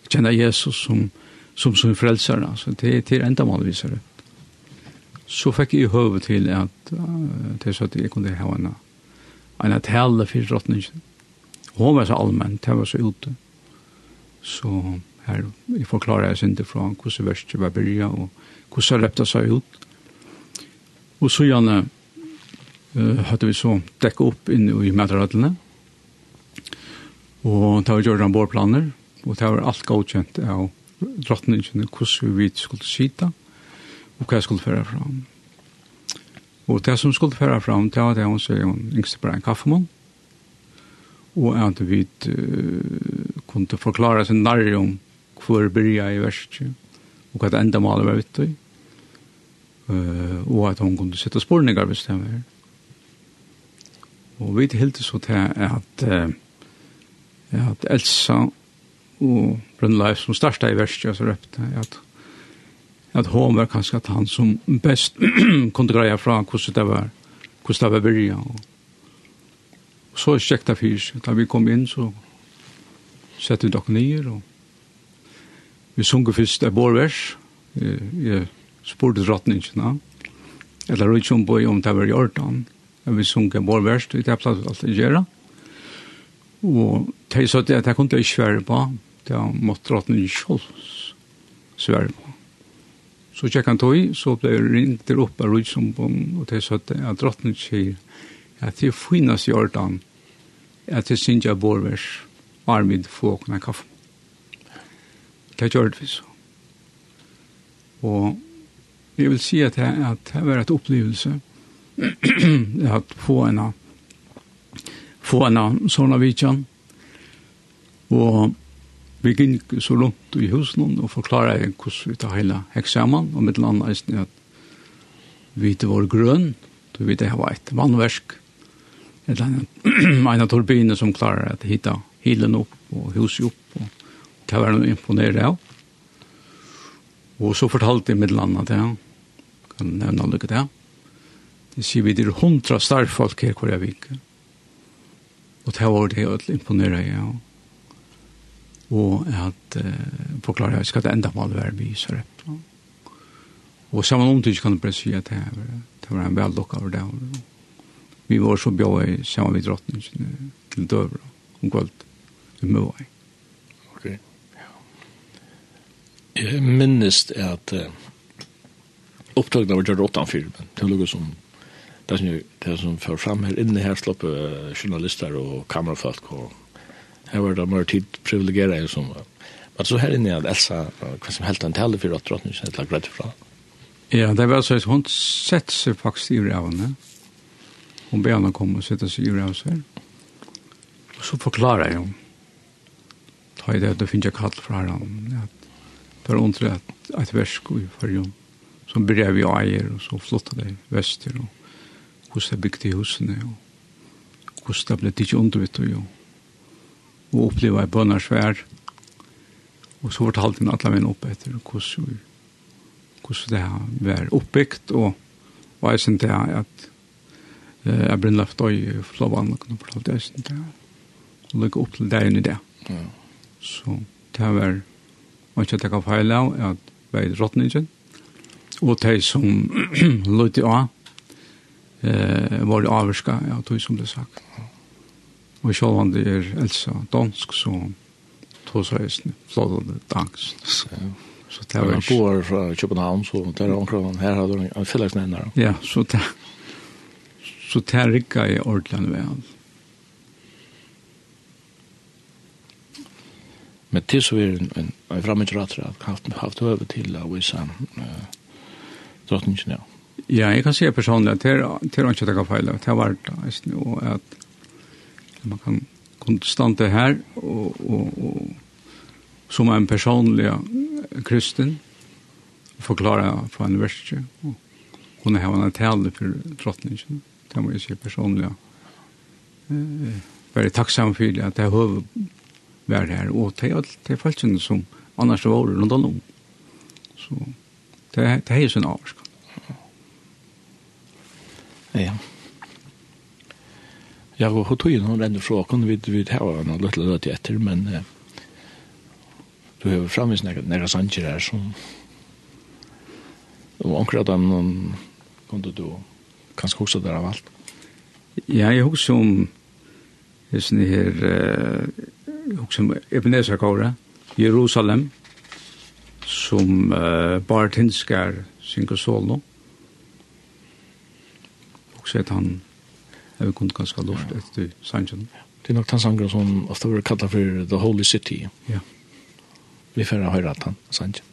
Känna Jesus som som som frälsare alltså det är till enda mål vi Sarepta. Så fick jag höva till att det så att jag kunde ha en en tale för drottningen. Hon var så allmän, det var så ute. Så her jeg forklarer jeg sin fra hvordan verset var byrja og hvordan repte seg ut. Og så gjerne uh, hadde vi så dekket opp inn i mæterhøttene. Og da vi gjorde en bårplaner, og det var alt godkjent av drottningene hvordan vi skulle sitte og hva jeg skulle føre fram. Og det som skulle føre fram, det var det hun sier, hun yngste bare en kaffemål og at vi uh, kunne forklare seg nærre om hvor byrja i verset, og hva enda malet var vitt i, uh, og at hun kunne sette spårningar hvis det var. Og vi hildes så til at, uh, at Elsa og Brønnleif som starta i verset, så røpte at at hon var kanskje at han som best (clears throat) kunne greia fra hvordan det var, hvordan det var byrja, og Og så er sjekta fyrs. Da vi kom inn, så sette vi dere nye. og vi sunker først et bårvers. Jeg, jeg spurte drottningene, eller rydde som på om det var i ordan. Vi sunker borvers, det er plass alt det gjør. Og de sa at jeg kunne ikke svære på, det måtte drottningen selv svære på. Så tjekk han tog, så ble jeg ringt der opp av Rydsombon, og de sa at drottningen sier, at det finnes i Jordan, at det synes jeg borvers armid fåkna kaffe. Det gjør det vi så. Og jeg vil si at det, at det var et opplevelse at få en få en sånn av vidtjen og vi gikk så langt i husen og forklarer jeg hvordan vi tar hele eksamen og mitt land er at vi var grønn, vi det var et vannversk eller en (clears throat) av turbiner som klarar att hitta hilen og huset opp og och var vara imponerad av. Og så fortalte jeg med landet det. Ja. Kan nevne lite det. Det sier vi det er hundra starfolk her hvor jeg vik. Og det var det jeg imponerer imponerade ja. Og at eh, forklare jeg skal det enda mål være vi så rett. Og sammen om det kan jag bare si at det var en väldockad dag. Och Vi var så bra i sammen med drottningen til døver om kvöld i Møvai. Ok. Jeg minnes at uh, opptøkene var gjort åttan fyr, men det lukket som det som, det som fører fram her inne her slapp uh, journalister og kamerafolk og her var det mer tid privilegera en som var. Men så her inne at Elsa, uh, hva som helt en tale for at drottningen er lagt rett fra. Ja, det var så at hun sett seg faktisk i rævene. Ja Hon ber henne komme og sitte seg i røs her. Og så forklarer jeg henne. Ta i det, det finner jeg kall fra henne. Det er ondre at et versk i fargen. Som brev i eier, og så flottet det vester, og hvordan det bygde i husene, og hvordan det ble ikke undervitt, og, og oppleva i bønnersvær. Og så fortalte han alle mine opp etter hvordan, hvordan det var oppbyggt, og, og jeg synes det at Jeg ble løft og i Flåvann og kunne fortalt det sin dag. Og lykke opp til dagen i det. Så det var man ikke takk av feil av at vi er råttningen. Og de som (clears throat) løyte av eh, var avvarska av tog som det sagt. Og selv om det er Elsa dansk, så tog seg hesten flådende dansk. Så det var ikke. Jeg bor fra København, så det er omkring her har du en fellesnevner. Ja, så det så det rikka i ordentlig vel. Men til så er en, en, en fremmedgjørater at haft, haft over til å vise uh, drottningen, ja. Ja, jeg kan si personlig at det er ikke det kan feile. Det har vært det, og at man kan konstante her, og, og, og som en personlig kristen, forklare fra en verste, og kunne ha en tale for drottningen det må jeg si personlig. Eh, bare takksam for at jeg har vært her, og det er alt det følelsene som annars var det noe om. Så det, det er jo sånn avvarsk. Ja. Ja, og hun tog noen renner fra, kunne vi, vi har noe løtte løtte etter, men eh, du har framvis nære sanger her som og omkring at han kunne du kanskje også der av alt? Ja, jeg husker om det sånn her jeg husker om Ebenezer Jerusalem som uh, bare tinskar synger solo. Og så at han jeg vil kunne ganske luft etter sangen Det er nok den sangen som ofte blir kallet for The Holy City. Ja. Vi får høre at han sangen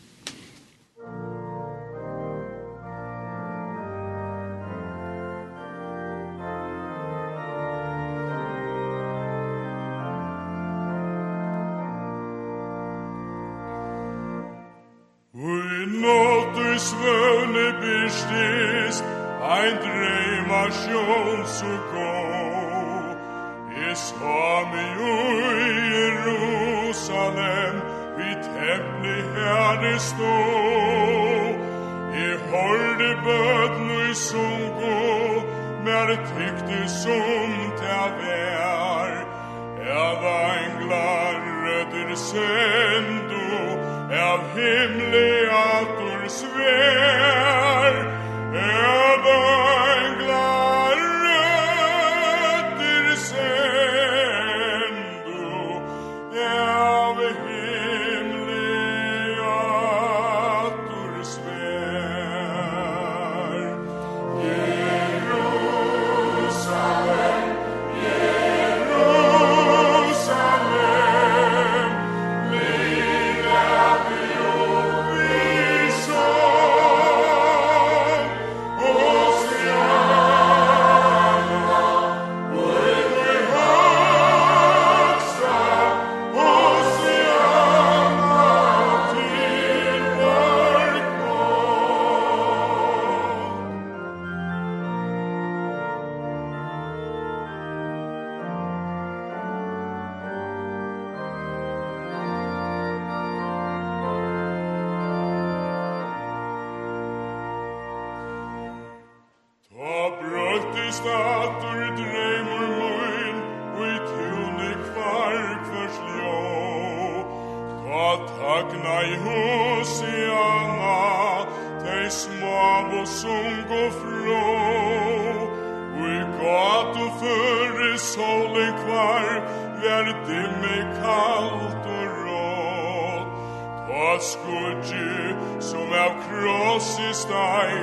Guds gudje, som av krossi steg,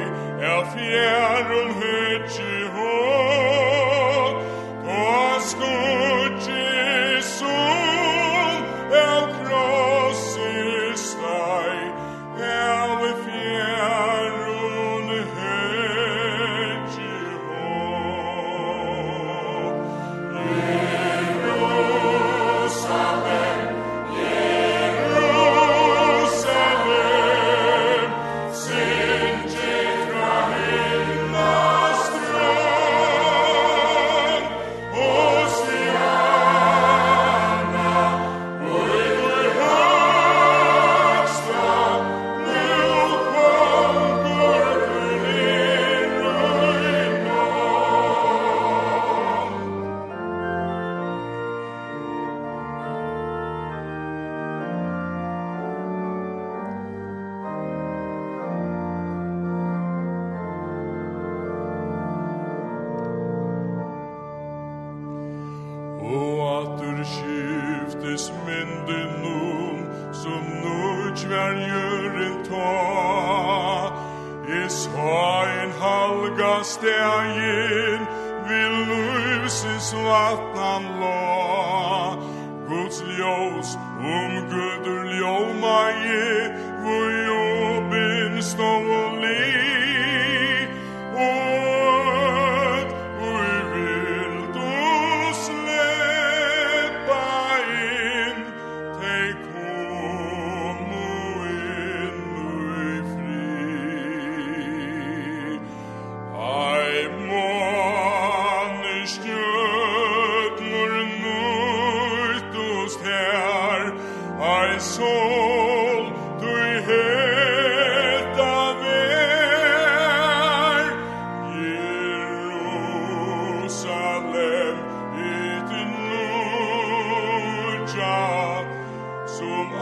er fjern og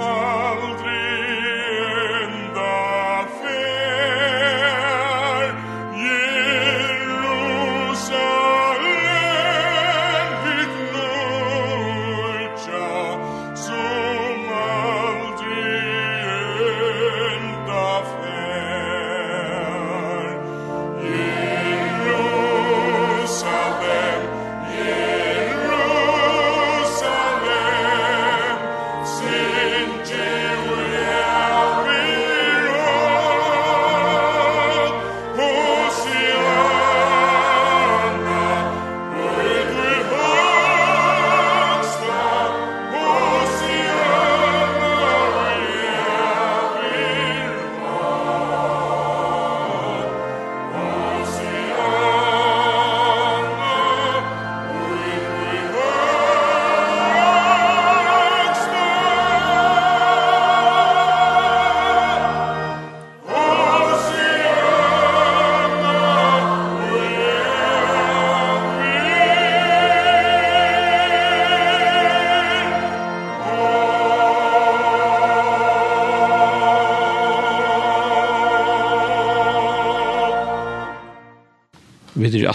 Herr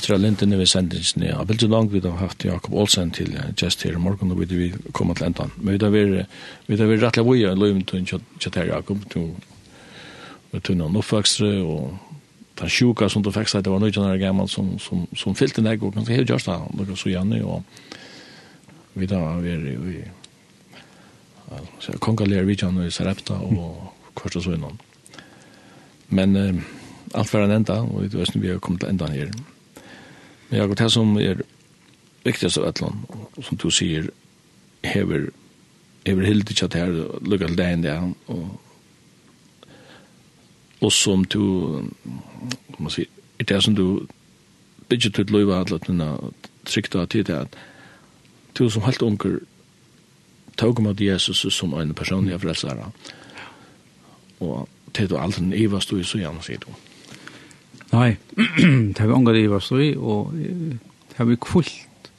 etter av lintene ved sendingsene. Jeg vil så langt vi har haft Jakob Olsen til just her i morgen, og vi kommer til enda. Men vi har vært rettelig vøy av løyven til kjøtt her, Jakob, til noen oppvøksere, og den sjuka som du fikk seg, det var nøyden her gammel som, som, som fyllte deg, og kanskje helt gjørst det, og så gjerne, og vi da har vært i vi kjenner i Sarepta, og kvart og så innan. Men alt var en enda, og vi vet vi har kommet til enda her. Men jag det som är viktigast av Ötland, som du säger, hever, hever hildi tjatt her, lukka til deg enn det, og, og som du, kan man si, er det som du, ikke tog løyva at denne trykta av tid til at du som helt unger, tog mot Jesus som en personlig frelsare, og til du aldri ivast du i så gjerne, sier du. Mm. Nei, det har vi ångat i oss i, og det har vi kvult,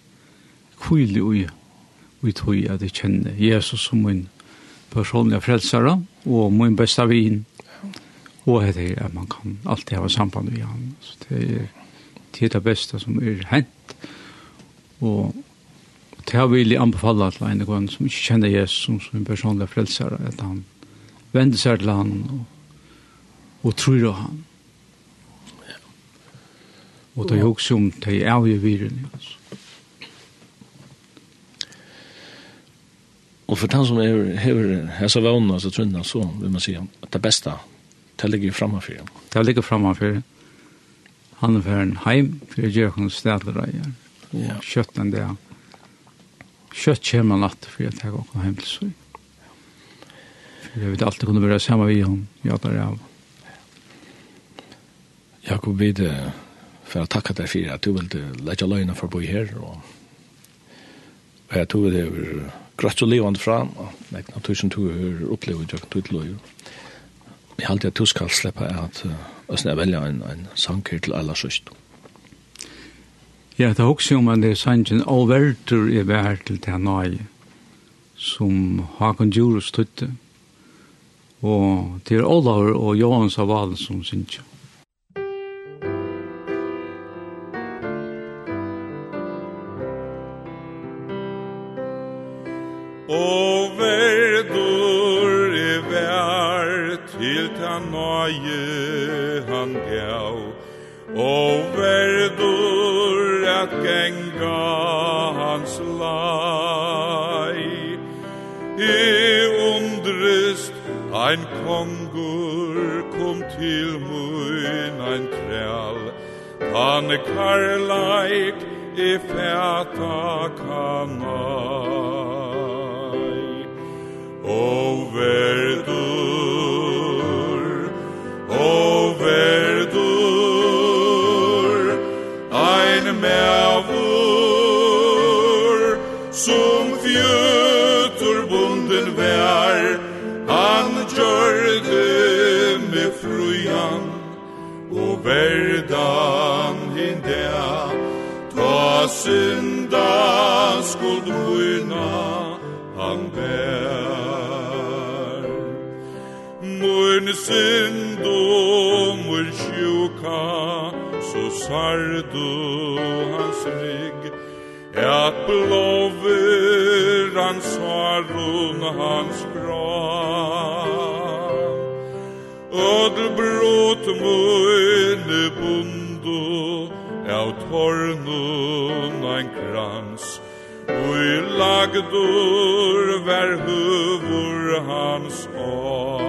kvult i ui, vi tog at jeg kjenner Jesus som min personlige frelsere, og min beste vin, og det er at man kan alltid ha samband med han. Så det er det, er det beste som er hent, og det har vi anbefalt til en gang som ikke kjenner Jesus som min personlige frelsere, at han vender seg til han og, og tror av han Og det er jo som det er av i viren. Og for den som er, hever hese vannene, så tror jeg så vil man si at det beste, det ligger framfor ham. Det ligger framfor Han er for en heim, for jeg gjør hans stedlereier. Og kjøtt den der. Kjøtt kommer han natt, for jeg tar også hjem til søy. For jeg vet alltid kunne være sammen med ham, ja, der er av. Jakob, vi det for å takke deg for at du ville lette løgnet for å bo her, og, og jeg tror det er grøtt og levende fra, og jeg tror ikke du har opplevd det, du til å gjøre. Jeg halte at du skal slippe at jeg velger en, en sanger til alle søster. Ja, det er også om at det er sannsyn og verter er vær til det nøye, som Hakon Djurus tøtte. Og det er Olaur og Johans av Valen som synes jo. ta nøye han gav, og verdur at genga hans lai I undrest ein kongur kom til mun ein træl, han karlaik i fæta kanai. O verdur verdur ein mevur sum fjötur bunden vær. Han gjørde me frujan og verdan hindea ta synda skuld ruina han bær Mun synd domur sjuka Så sardu hans rygg. At blover hans sarun hans gran Ödl brot møyne bundu Av tornun ein krans. Ui lagdur ver huvur hans år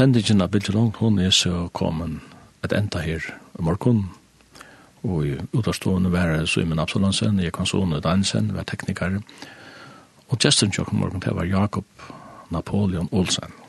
sendingen av Bilge hun er så kommet et enda her i morgen. Og i utavstående var så i Absalonsen, jeg kan sånne Dansen, var tekniker. Og gesten kjøkken morgen, det var Jakob Napoleon Olsen.